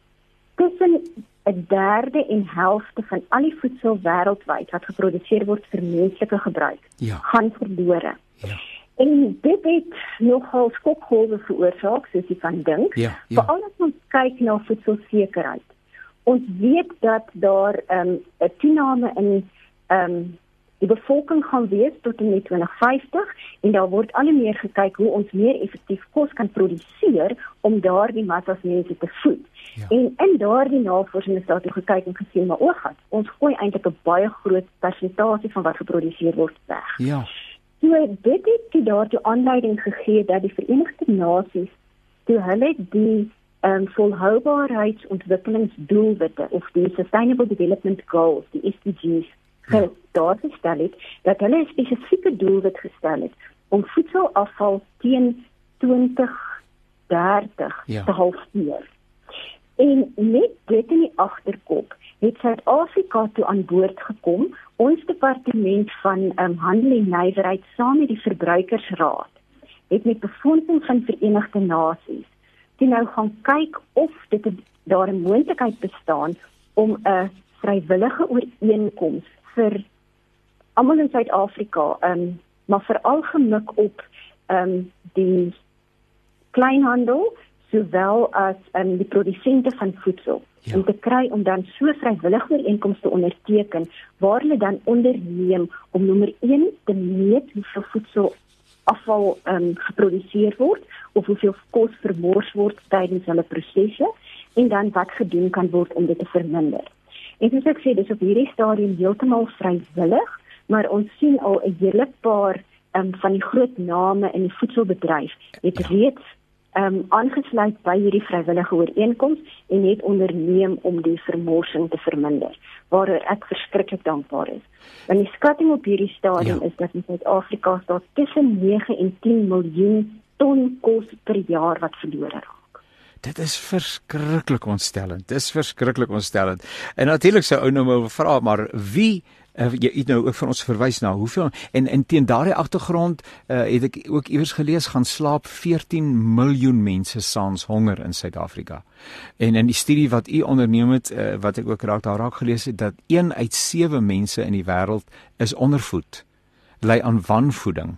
tussen 'n derde en helfte van al die voedsel wêreldwyd wat geproduseer word vir menslike gebruik, ja. gaan verlore. Ja. En dit het nogal skokgolwe veroorsaak, soos jy kan dink. Ja, ja. Veral as ons kyk na voedselsekerheid. Ons weet dat daar ehm, 'n um, toename in ehm um, die bevolking gaan wees tot in 2050 en daar word al meer gekyk hoe ons meer effektief kos kan produseer om daardie massas mense te voed. Ja. En in daardie navorsing is daar toe gekyk en gesien maar ook gaan ons gooi eintlik 'n baie groot persentasie van wat geproduseer word weg. Ja. So dit het toe daartoe aanleiding gegee dat die Verenigde Nasies toe hulle die ehm um, volhoubaarheidsontwikkelingsdoelwitte of die Sustainable Development Goals, die SDGs ja. daar gestel het dat hulle 'n spesifieke doelwit gestel het om voedselafval teen 2030 ja. te halveer. En met dit in die agterkop het Suid-Afrika toe aan boord gekom, ons departement van um, handel en nywerheid saam met die verbruikersraad het met befondsing van Verenigde Nasies toe nou gaan kyk of dit daar 'n moontlikheid bestaan om 'n vrywillige ooreenkoms vir almal in Suid-Afrika, um, maar veral gemik op ehm um, die kleinhandel sowel as ehm um, die produsente van voedsel ja. om te kry om dan so vrywillige ooreenkomste onderteken waar hulle dan onderneem om nommer 1 te meet hoeveel voedsel afval ehm um, geproduseer word of hoeveel kos vermors word tydens hulle prosesse en dan wat gedoen kan word om dit te verminder. En soos ek sê, dis op hierdie stadium heeltemal vrywillig, maar ons sien al 'n hele paar um, van die groot name in die voedselbedryf het ja. reeds ehm um, aangesluit by hierdie vrywillige ooreenkoms en het onderneem om die vermorsing te verminder waaroor ek verskriklik dankbaar is. Want die skatting op hierdie stadium ja. is dat in Suid-Afrika daar tussen 9 en 10 miljoen ton kos per jaar wat verlore raak. Dit is verskriklik ontstellend. Dis verskriklik ontstellend. En natuurlik sou ou nou maar vra, maar wie uh, jy het nou ook vir ons verwys na hoeveel en en teen daardie agtergrond uh, het ek ook iewers gelees gaan slaap 14 miljoen mense saans honger in Suid-Afrika. En in die studie wat u onderneem het uh, wat ek ook raak daar raak gelees het dat 1 uit 7 mense in die wêreld is ondervoed. Ly aan wanvoeding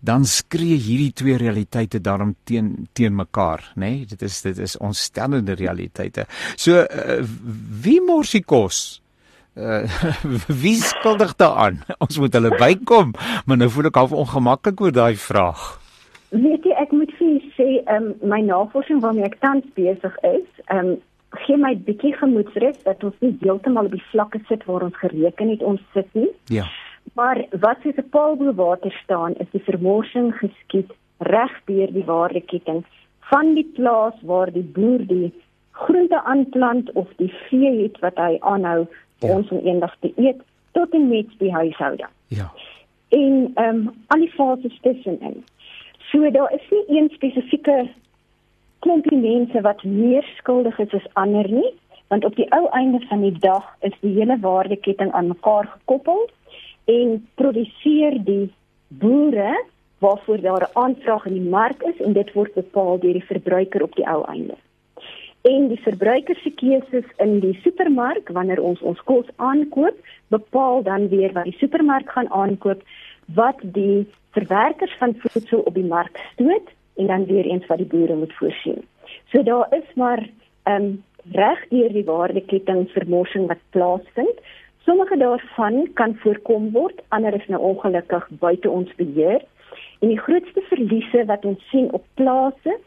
dan skree hierdie twee realiteite daarom teen teen mekaar, nê? Nee? Dit is dit is ontstellende realiteite. So uh, wie mors die kos? Uh, wie skuldig daaraan? Ons moet hulle bykom, maar nou voel ek half ongemaklik oor daai vraag. Weet jy, ek moet vir sê, ehm um, my navorsing waarmee ek tans besig is, ehm um, gee my bietjie gemoedsrus dat ons nie heeltemal op die vlakke sit waar ons gereken het ons sit nie. Ja. Maar wat soos 'n paal bo water staan, is die vermorsing geskied reg deur die waardeketting van die plaas waar die boer die groente aanplant of die vee het wat hy aanhou ja. ons om eendag te eet tot en met die huishouding. Ja. En ehm um, al die fases tussenin. So daar is nie een spesifieke klompie mense wat meer skuldig is as ander nie, want op die ou einde van die dag is die hele waardeketting aan mekaar gekoppel en produseer die boere waarvoor daar 'n aanvraag in die mark is en dit word bepaal deur die verbruiker op die ou einde. En die verbruiker se keuses in die supermark wanneer ons ons kos aankoop, bepaal dan weer wat die supermark gaan aankoop, wat die verwerkers van voedsel op die mark stoot en dan weer eens wat die boere moet voorsien. So daar is maar ehm um, reg deur die waardeketting vermorsing wat plaasvind. Sommige daarvan kan voorkom word, ander is nou ongelukkig buite ons beheer. En die grootste verliese wat ons sien op plase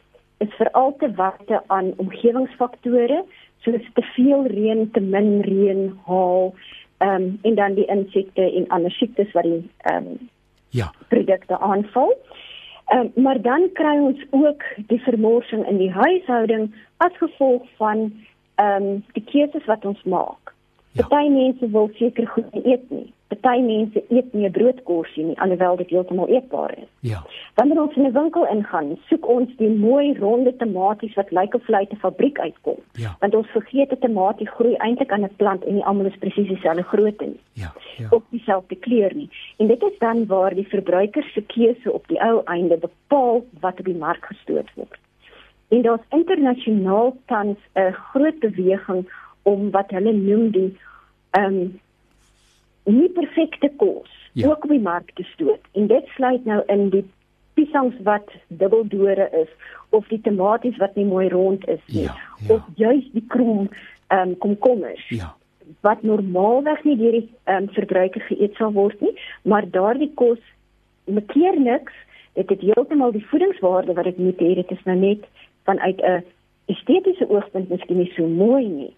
is veral te wyte aan omgewingsfaktore soos te veel reën, te min reën, haal, ehm um, en dan die insekte en ander siektes wat die ehm um, ja, produkte aanval. Ehm um, maar dan kry ons ook die vermorsing in die huishouding as gevolg van ehm um, die keuses wat ons maak. Ja. Party mense wil seker goed eet nie. Party mense eet nie 'n broodkorsie nie alhoewel dit heeltemal eetbaar is. Ja. Wanneer ons in 'n winkel ingaan, soek ons die mooi ronde tomaties wat lyk of uit 'n fabriek uitkom. Ja. Want ons vergeet 'n tamatie groei eintlik aan 'n plant en nie almal is presies dieselfde grootte nie. Ja. Ja. Of dieselfde kleur nie. En dit is dan waar die verbruiker se keuse op die ou einde bepaal wat op die mark gestoot word. En daar's internasionaal tans 'n groot beweging om wat hulle noem die ehm um, nie perfekte kos ja. ook op die mark te stoot. En dit sluit nou in die piesangs wat dubbeldore is of die tomaties wat nie mooi rond is nie ja, ja. of juis die krom ehm um, komkommers. Ja. wat normaalweg nie deur die um, verbruiker geëet sal word nie, maar daardie kos mekeer niks. Dit het heeltemal die voedingswaarde wat dit moet hê. Dit is nou net vanuit 'n estetiese oogpunt miskien nie so mooi nie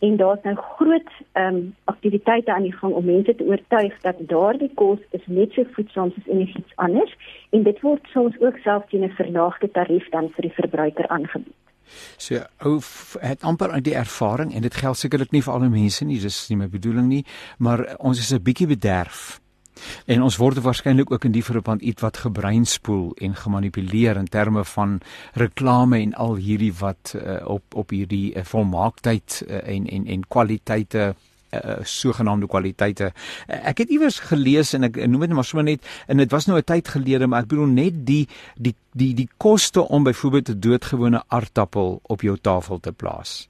en daar's nou groot ehm um, aktiwiteite aan die gang om mense te oortuig dat daardie kos is net so voedsaam soos enigiets anders en dit word soms ook selfs teen 'n verlaagde tarief dan vir die verbruiker aangebied. So ou het amper die ervaring en dit geld sekerlik nie vir alle mense nie, dis nie my bedoeling nie, maar ons is 'n bietjie bederf En ons word waarskynlik ook in die verband iets wat gebreinspoel en gemanipuleer in terme van reklame en al hierdie wat uh, op op hierdie uh, volmaaktheid uh, en en en kwaliteite uh, sogenaamde kwaliteite. Uh, ek het iewers gelees en ek noem dit maar sommer net en dit was nou 'n tyd gelede maar ek bedoel net die die die die koste om byvoorbeeld 'n doodgewone aardappel op jou tafel te plaas.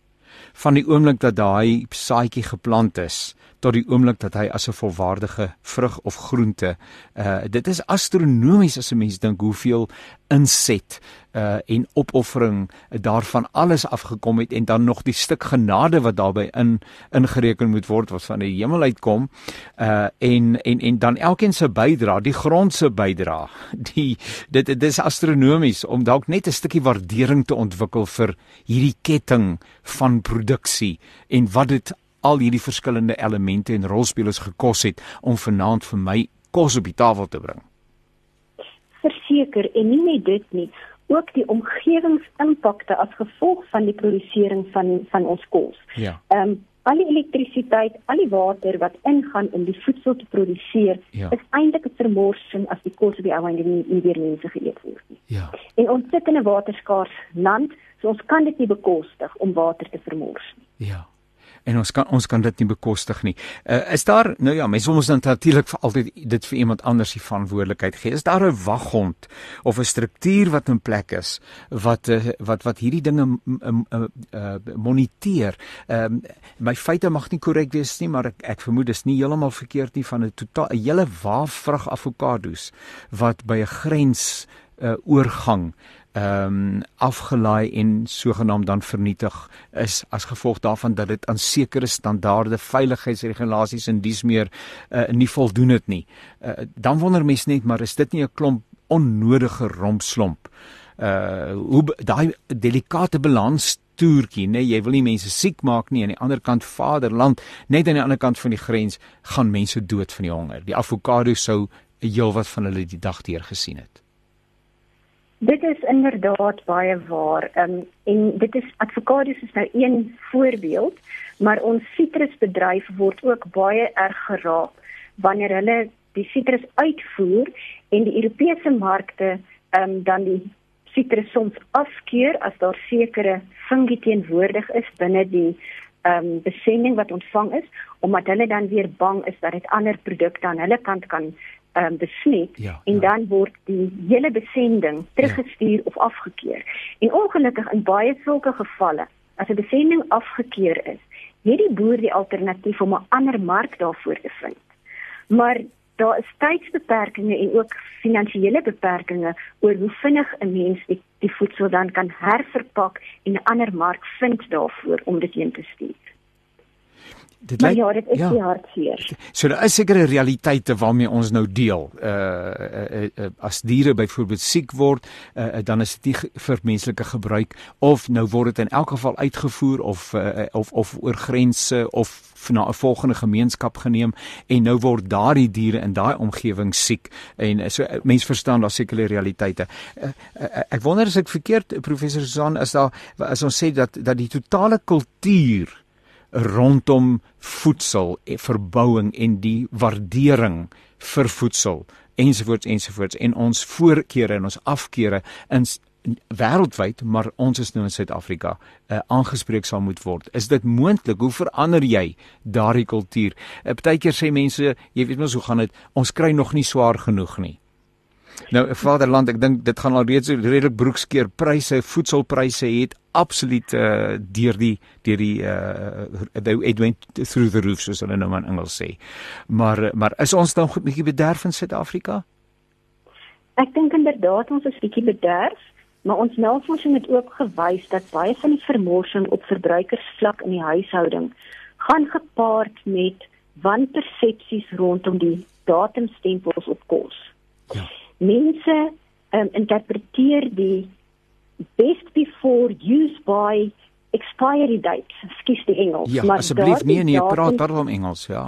Van die oomblik dat daai saadjie geplant is, tot die oomblik dat hy as 'n volwaardige vrug of groente uh dit is astronomies as 'n mens dink hoeveel inset uh en opoffering daarvan alles afgekom het en dan nog die stuk genade wat daarbey in ingereken moet word wat van die hemel uitkom uh en en en dan elkeen se bydra die grond se bydra die dit dit is astronomies om dalk net 'n stukkie waardering te ontwikkel vir hierdie ketting van produksie en wat dit al hierdie verskillende elemente en rolspelers gekos het om vanaand vir my kos op die tafel te bring. Verseker en nie net dit nie, ook die omgewingsimpakte as gevolg van die produsering van van ons kos. Ja. Ehm um, al die elektrisiteit, al die water wat ingaan om die voedsel te produseer, ja. is eintlik 'n vermorsing as die kos op die ou einde nie, nie deur mense geëet word nie. Ja. En ons sit in 'n waterskaars land, so ons kan dit nie bekostig om water te vermors nie. Ja en ons kan ons kan dit nie bekostig nie. Uh, is daar nou ja, mense moet dan natuurlik vir altyd dit vir iemand anders die verantwoordelikheid gee. Is daar 'n waghond of 'n struktuur wat in plek is wat uh, wat wat hierdie dinge uh, uh, moniteer? Ehm uh, my feite mag nie korrek wees nie, maar ek ek vermoed dis nie heeltemal verkeerd nie van 'n totaal 'n hele waafvrug avokado's wat by 'n grens uh, oorgang ehm um, afgelaai en sogenaamd dan vernietig is as gevolg daarvan dat dit aan sekere standaarde veiligheidsregulasies en dies meer uh, nie voldoen het nie. Uh, dan wonder mense net maar is dit nie 'n klomp onnodige rompslomp? Uh hoe daai delikate balans toertjie, nee, jy wil nie mense siek maak nie aan die ander kant vaderland, net aan die ander kant van die grens gaan mense dood van die honger. Die avokado sou heelwat van hulle die dag deur gesien het. Dit is inderdaad baie waar. Ehm um, en dit is avokados is nou een voorbeeld, maar ons sitrusbedryf word ook baie erg geraak wanneer hulle die sitrus uitvoer en die Europese markte ehm um, dan die sitrus soms afkeur as daar sekere fungi teenwoordig is binne die ehm um, besending wat ontvang is, omdat hulle dan weer bang is dat dit ander produkte aan hulle kant kan um, besmet ja, en ja. dan word die hele besending teruggestuur ja. of afgekeur. En ongelukkig in baie sulke gevalle, as 'n besending afgekeur is, het die boer die alternatief om 'n ander mark daarvoor te vind. Maar daar is tydsbeperkings en ook finansiële beperkings oor hoe vinnig 'n mens die, die voedsel dan kan herverpak en 'n ander mark vind daarvoor om dit heen te stuur. Dit lyk ja, dit is ja. hartseer. So daar is sekere realiteite waarmee ons nou deel. Uh, uh, uh, uh as diere byvoorbeeld siek word, uh, uh, dan is dit nie vir menslike gebruik of nou word dit in elk geval uitgevoer of uh, of of oor grense of na 'n volgende gemeenskap geneem en nou word daardie diere in daai omgewing siek en so mense verstaan daar sekere realiteite. Uh, uh, ek wonder as ek verkeerd professor Susan is daar as ons sê dat dat die totale kultuur rondom voedsel, eh, verbouing en die waardering vir voedsel ensovoorts ensovoorts en ons voorkeure en ons afkeure in wêreldwyd maar ons is nou in Suid-Afrika uh, aangespreek sal moet word. Is dit moontlik? Hoe verander jy daardie kultuur? Uh, Partykeer sê mense, jy weet mos hoe gaan dit? Ons kry nog nie swaar genoeg nie. Nou Vaderland, ek dink dit gaan al reeds redelik broekskeer pryse, voedselpryse het absoluut uh, deur die deur die uh it went through the roof soos hulle nou in Engels sê. Maar maar is ons dan goed bietjie bederf in Suid-Afrika? Ek dink inderdaad ons is bietjie bederf, maar ons navorsing het ook gewys dat baie van die vermorsing op verbruikersvlak in die huishouding gaan gepaard met wanpersepsies rondom die datumstempels op kos. Ja mense um, interpreteer die best before use by expiry date skus die Engels ja, maar asseblief nee nee praat daarom Engels ja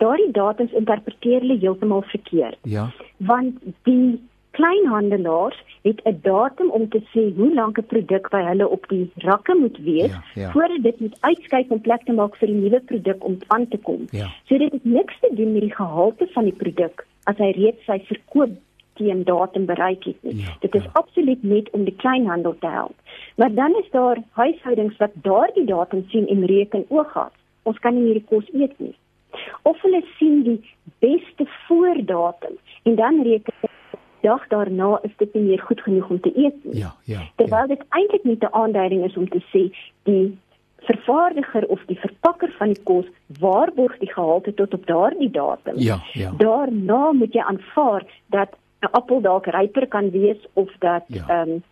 daardie datums interpreteer hulle heeltemal verkeerd ja want die kleinhandelaars het 'n datum om te sê hoe lank 'n produk by hulle op die rakke moet wees ja, ja. voordat dit moet uitskyk om plek te maak vir 'n nuwe produk om aan te kom. Ja. So dit het niks te doen met die gehalte van die produk as hy reeds sy verkoop teen datum bereik het nie. Ja, dit is ja. absoluut net om die kleinhandel te help. Maar dan is daar huishoudings wat daardie datum sien en reken ooggas. Ons kan nie hierdie kos eet nie. Of hulle sien die beste voordatum en dan reken dag daarna is dit nie meer goed genoeg om te eet nie. Ja, ja. Terwyl ja. dit eintlik net 'n aanduiding is om te sê die vervaardiger of die verpakker van die kos waarborg die gehalte tot op daardie datum. Ja, ja. Daarna moet jy aanvaar dat 'n appel dalk ryper kan wees of dat ja. ehm ja. um,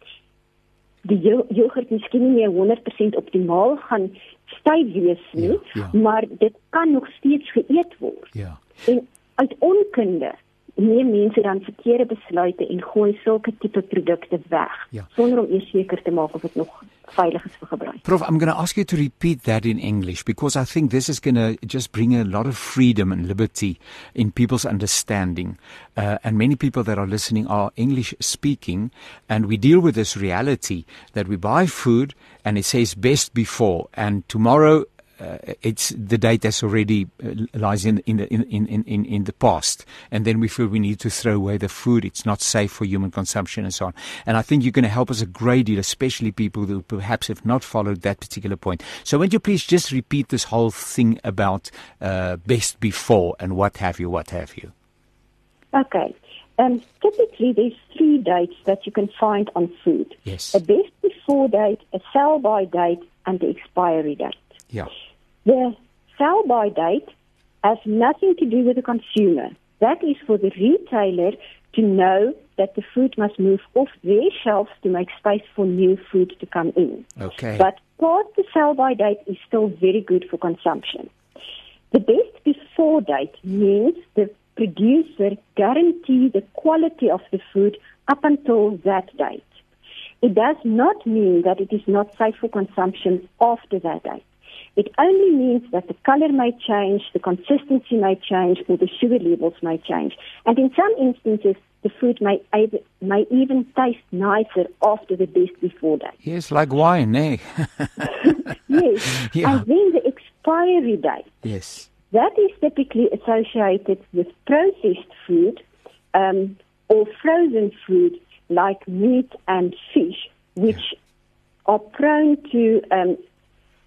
die jogurt miskien nie 100% optimaal gaan styf wees nie, ja, ja. maar dit kan nog steeds geëet word. Ja. En uit onkunde neem mense dan verkeerde besluite en gooi sulke tipe produkte weg ja. sonder om eers seker te maak of dit nog veilig is vir gebruik. Prof, I'm going to ask you to repeat that in English because I think this is going to just bring a lot of freedom and liberty in people's understanding. Uh, and many people that are listening are English speaking and we deal with this reality that we buy food and it says best before and tomorrow uh, it's the date that's already uh, lies in in, the, in in in in the past, and then we feel we need to throw away the food. It's not safe for human consumption and so on. And I think you're going to help us a great deal, especially people who perhaps have not followed that particular point. So, would you please just repeat this whole thing about uh, best before and what have you, what have you? Okay. Um, typically, there's three dates that you can find on food. Yes. A best before date, a sell by date, and the expiry date. Yeah. The sell by date has nothing to do with the consumer. That is for the retailer to know that the food must move off their shelves to make space for new food to come in. Okay. But part the sell by date is still very good for consumption. The best before date means the producer guarantee the quality of the food up until that date. It does not mean that it is not safe for consumption after that date. It only means that the color may change, the consistency may change, or the sugar levels may change. And in some instances, the food may, may even taste nicer after the best before date. Yes, like wine, eh? yes. Yeah. And then the expiry date. Yes. That is typically associated with processed food um, or frozen food like meat and fish, which yeah. are prone to um,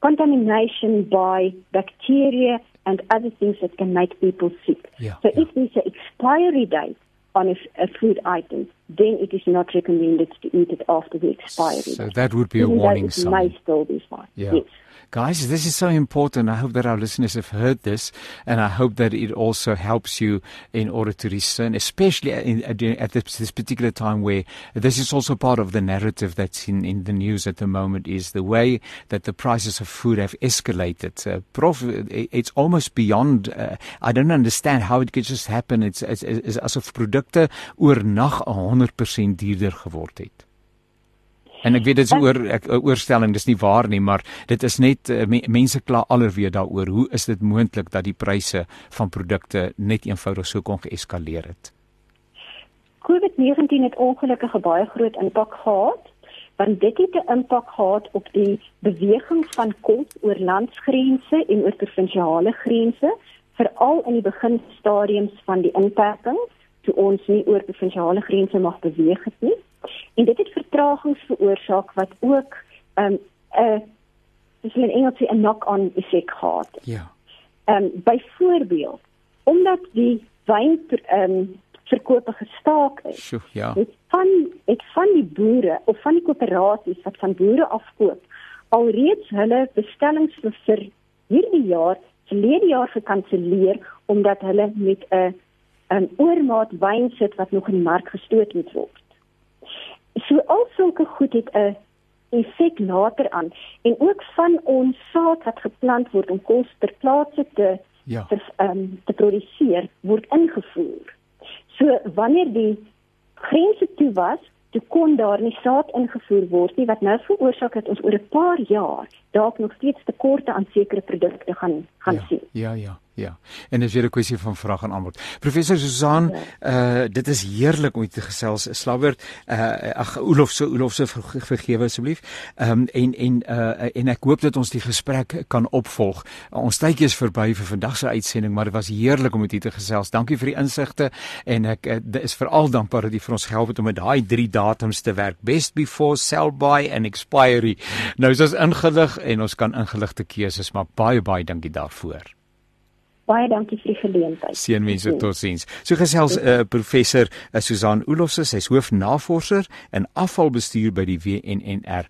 contamination by bacteria and other things that can make people sick. Yeah, so yeah. if there's an expiry date on a, a, food item, then it is not recommended to eat it after the expiry. So that would be a warning sign. May still be fine. Yeah. Yes. Guys, this is so important. I hope that our listeners have heard this and I hope that it also helps you in order to discern, especially at this, particular time where this is also part of the narrative that's in, in the news at the moment is the way that the prices of food have escalated. Uh, prof, it's almost beyond, uh, I don't understand how it could just happen. It's, it's, it's asof produkte oornag 100% duurder. En ek weet dit is oor ek oorstelling dis nie waar nie maar dit is net uh, me, mense kla alweer daaroor hoe is dit moontlik dat die pryse van produkte net eenvoudig so kon geeskaleer het? COVID-19 het ongelukkig 'n baie groot impak gehad want dit het 'n impak gehad op die beweging van kos oor landsgrense en oor provinsiale grense veral in die beginstadiums van die inperking toe ons nie oor provinsiale grense mag beweeg het nie En dit het vertragings veroorsaak wat ook 'n um, 'n dis in Engels 'n knock-on effek gehad. Ja. Ehm um, byvoorbeeld omdat die wyn ehm um, verkope gestaak is. Sjoe, ja. Het van het van die boere of van die koöperasies wat van boere afkoop alreeds hulle bestellings vir hierdie jaar, verlede jaar gekanselleer omdat hulle met 'n 'n oormaat wyn sit wat nog in die mark gestoot moet word. So al sulke goed het 'n effek later aan en ook van ons saad wat geplant word om kos ter plaatse te ja. te, um, te produseer word ingevoer. So wanneer die grense toe was, toe kon daar nie saad ingevoer word nie wat nou veroorsaak dat ons oor 'n paar jaar dalk nog steeds tekorte aan sekere produkte gaan gaan ja, sien. Ja, ja. Ja. En dis weer 'n kwessie van vraag en antwoord. Professor Susan, ja. uh dit is heerlik om u te gesels. Slabbert, uh ag Olof se Olof se vergewe asseblief. Ehm um, en en uh en ek hoop dat ons die gesprek kan opvolg. Uh, ons tydjie is verby vir vandag se uitsending, maar dit was heerlik om met u te gesels. Dankie vir die insigte en ek uh, is veral dankbaar dat u vir ons gehelp het om met daai drie datums te werk. Best before, sell by and expiry. Nou is ons ingelig en ons kan ingeligte keuses maak. Baie baie dankie daarvoor. Baie dankie vir die geleentheid. Seënwense totsiens. So gesels uh, professor uh, Susan Olofse, sy's hoofnavorser in afvalbestuur by die WNNR.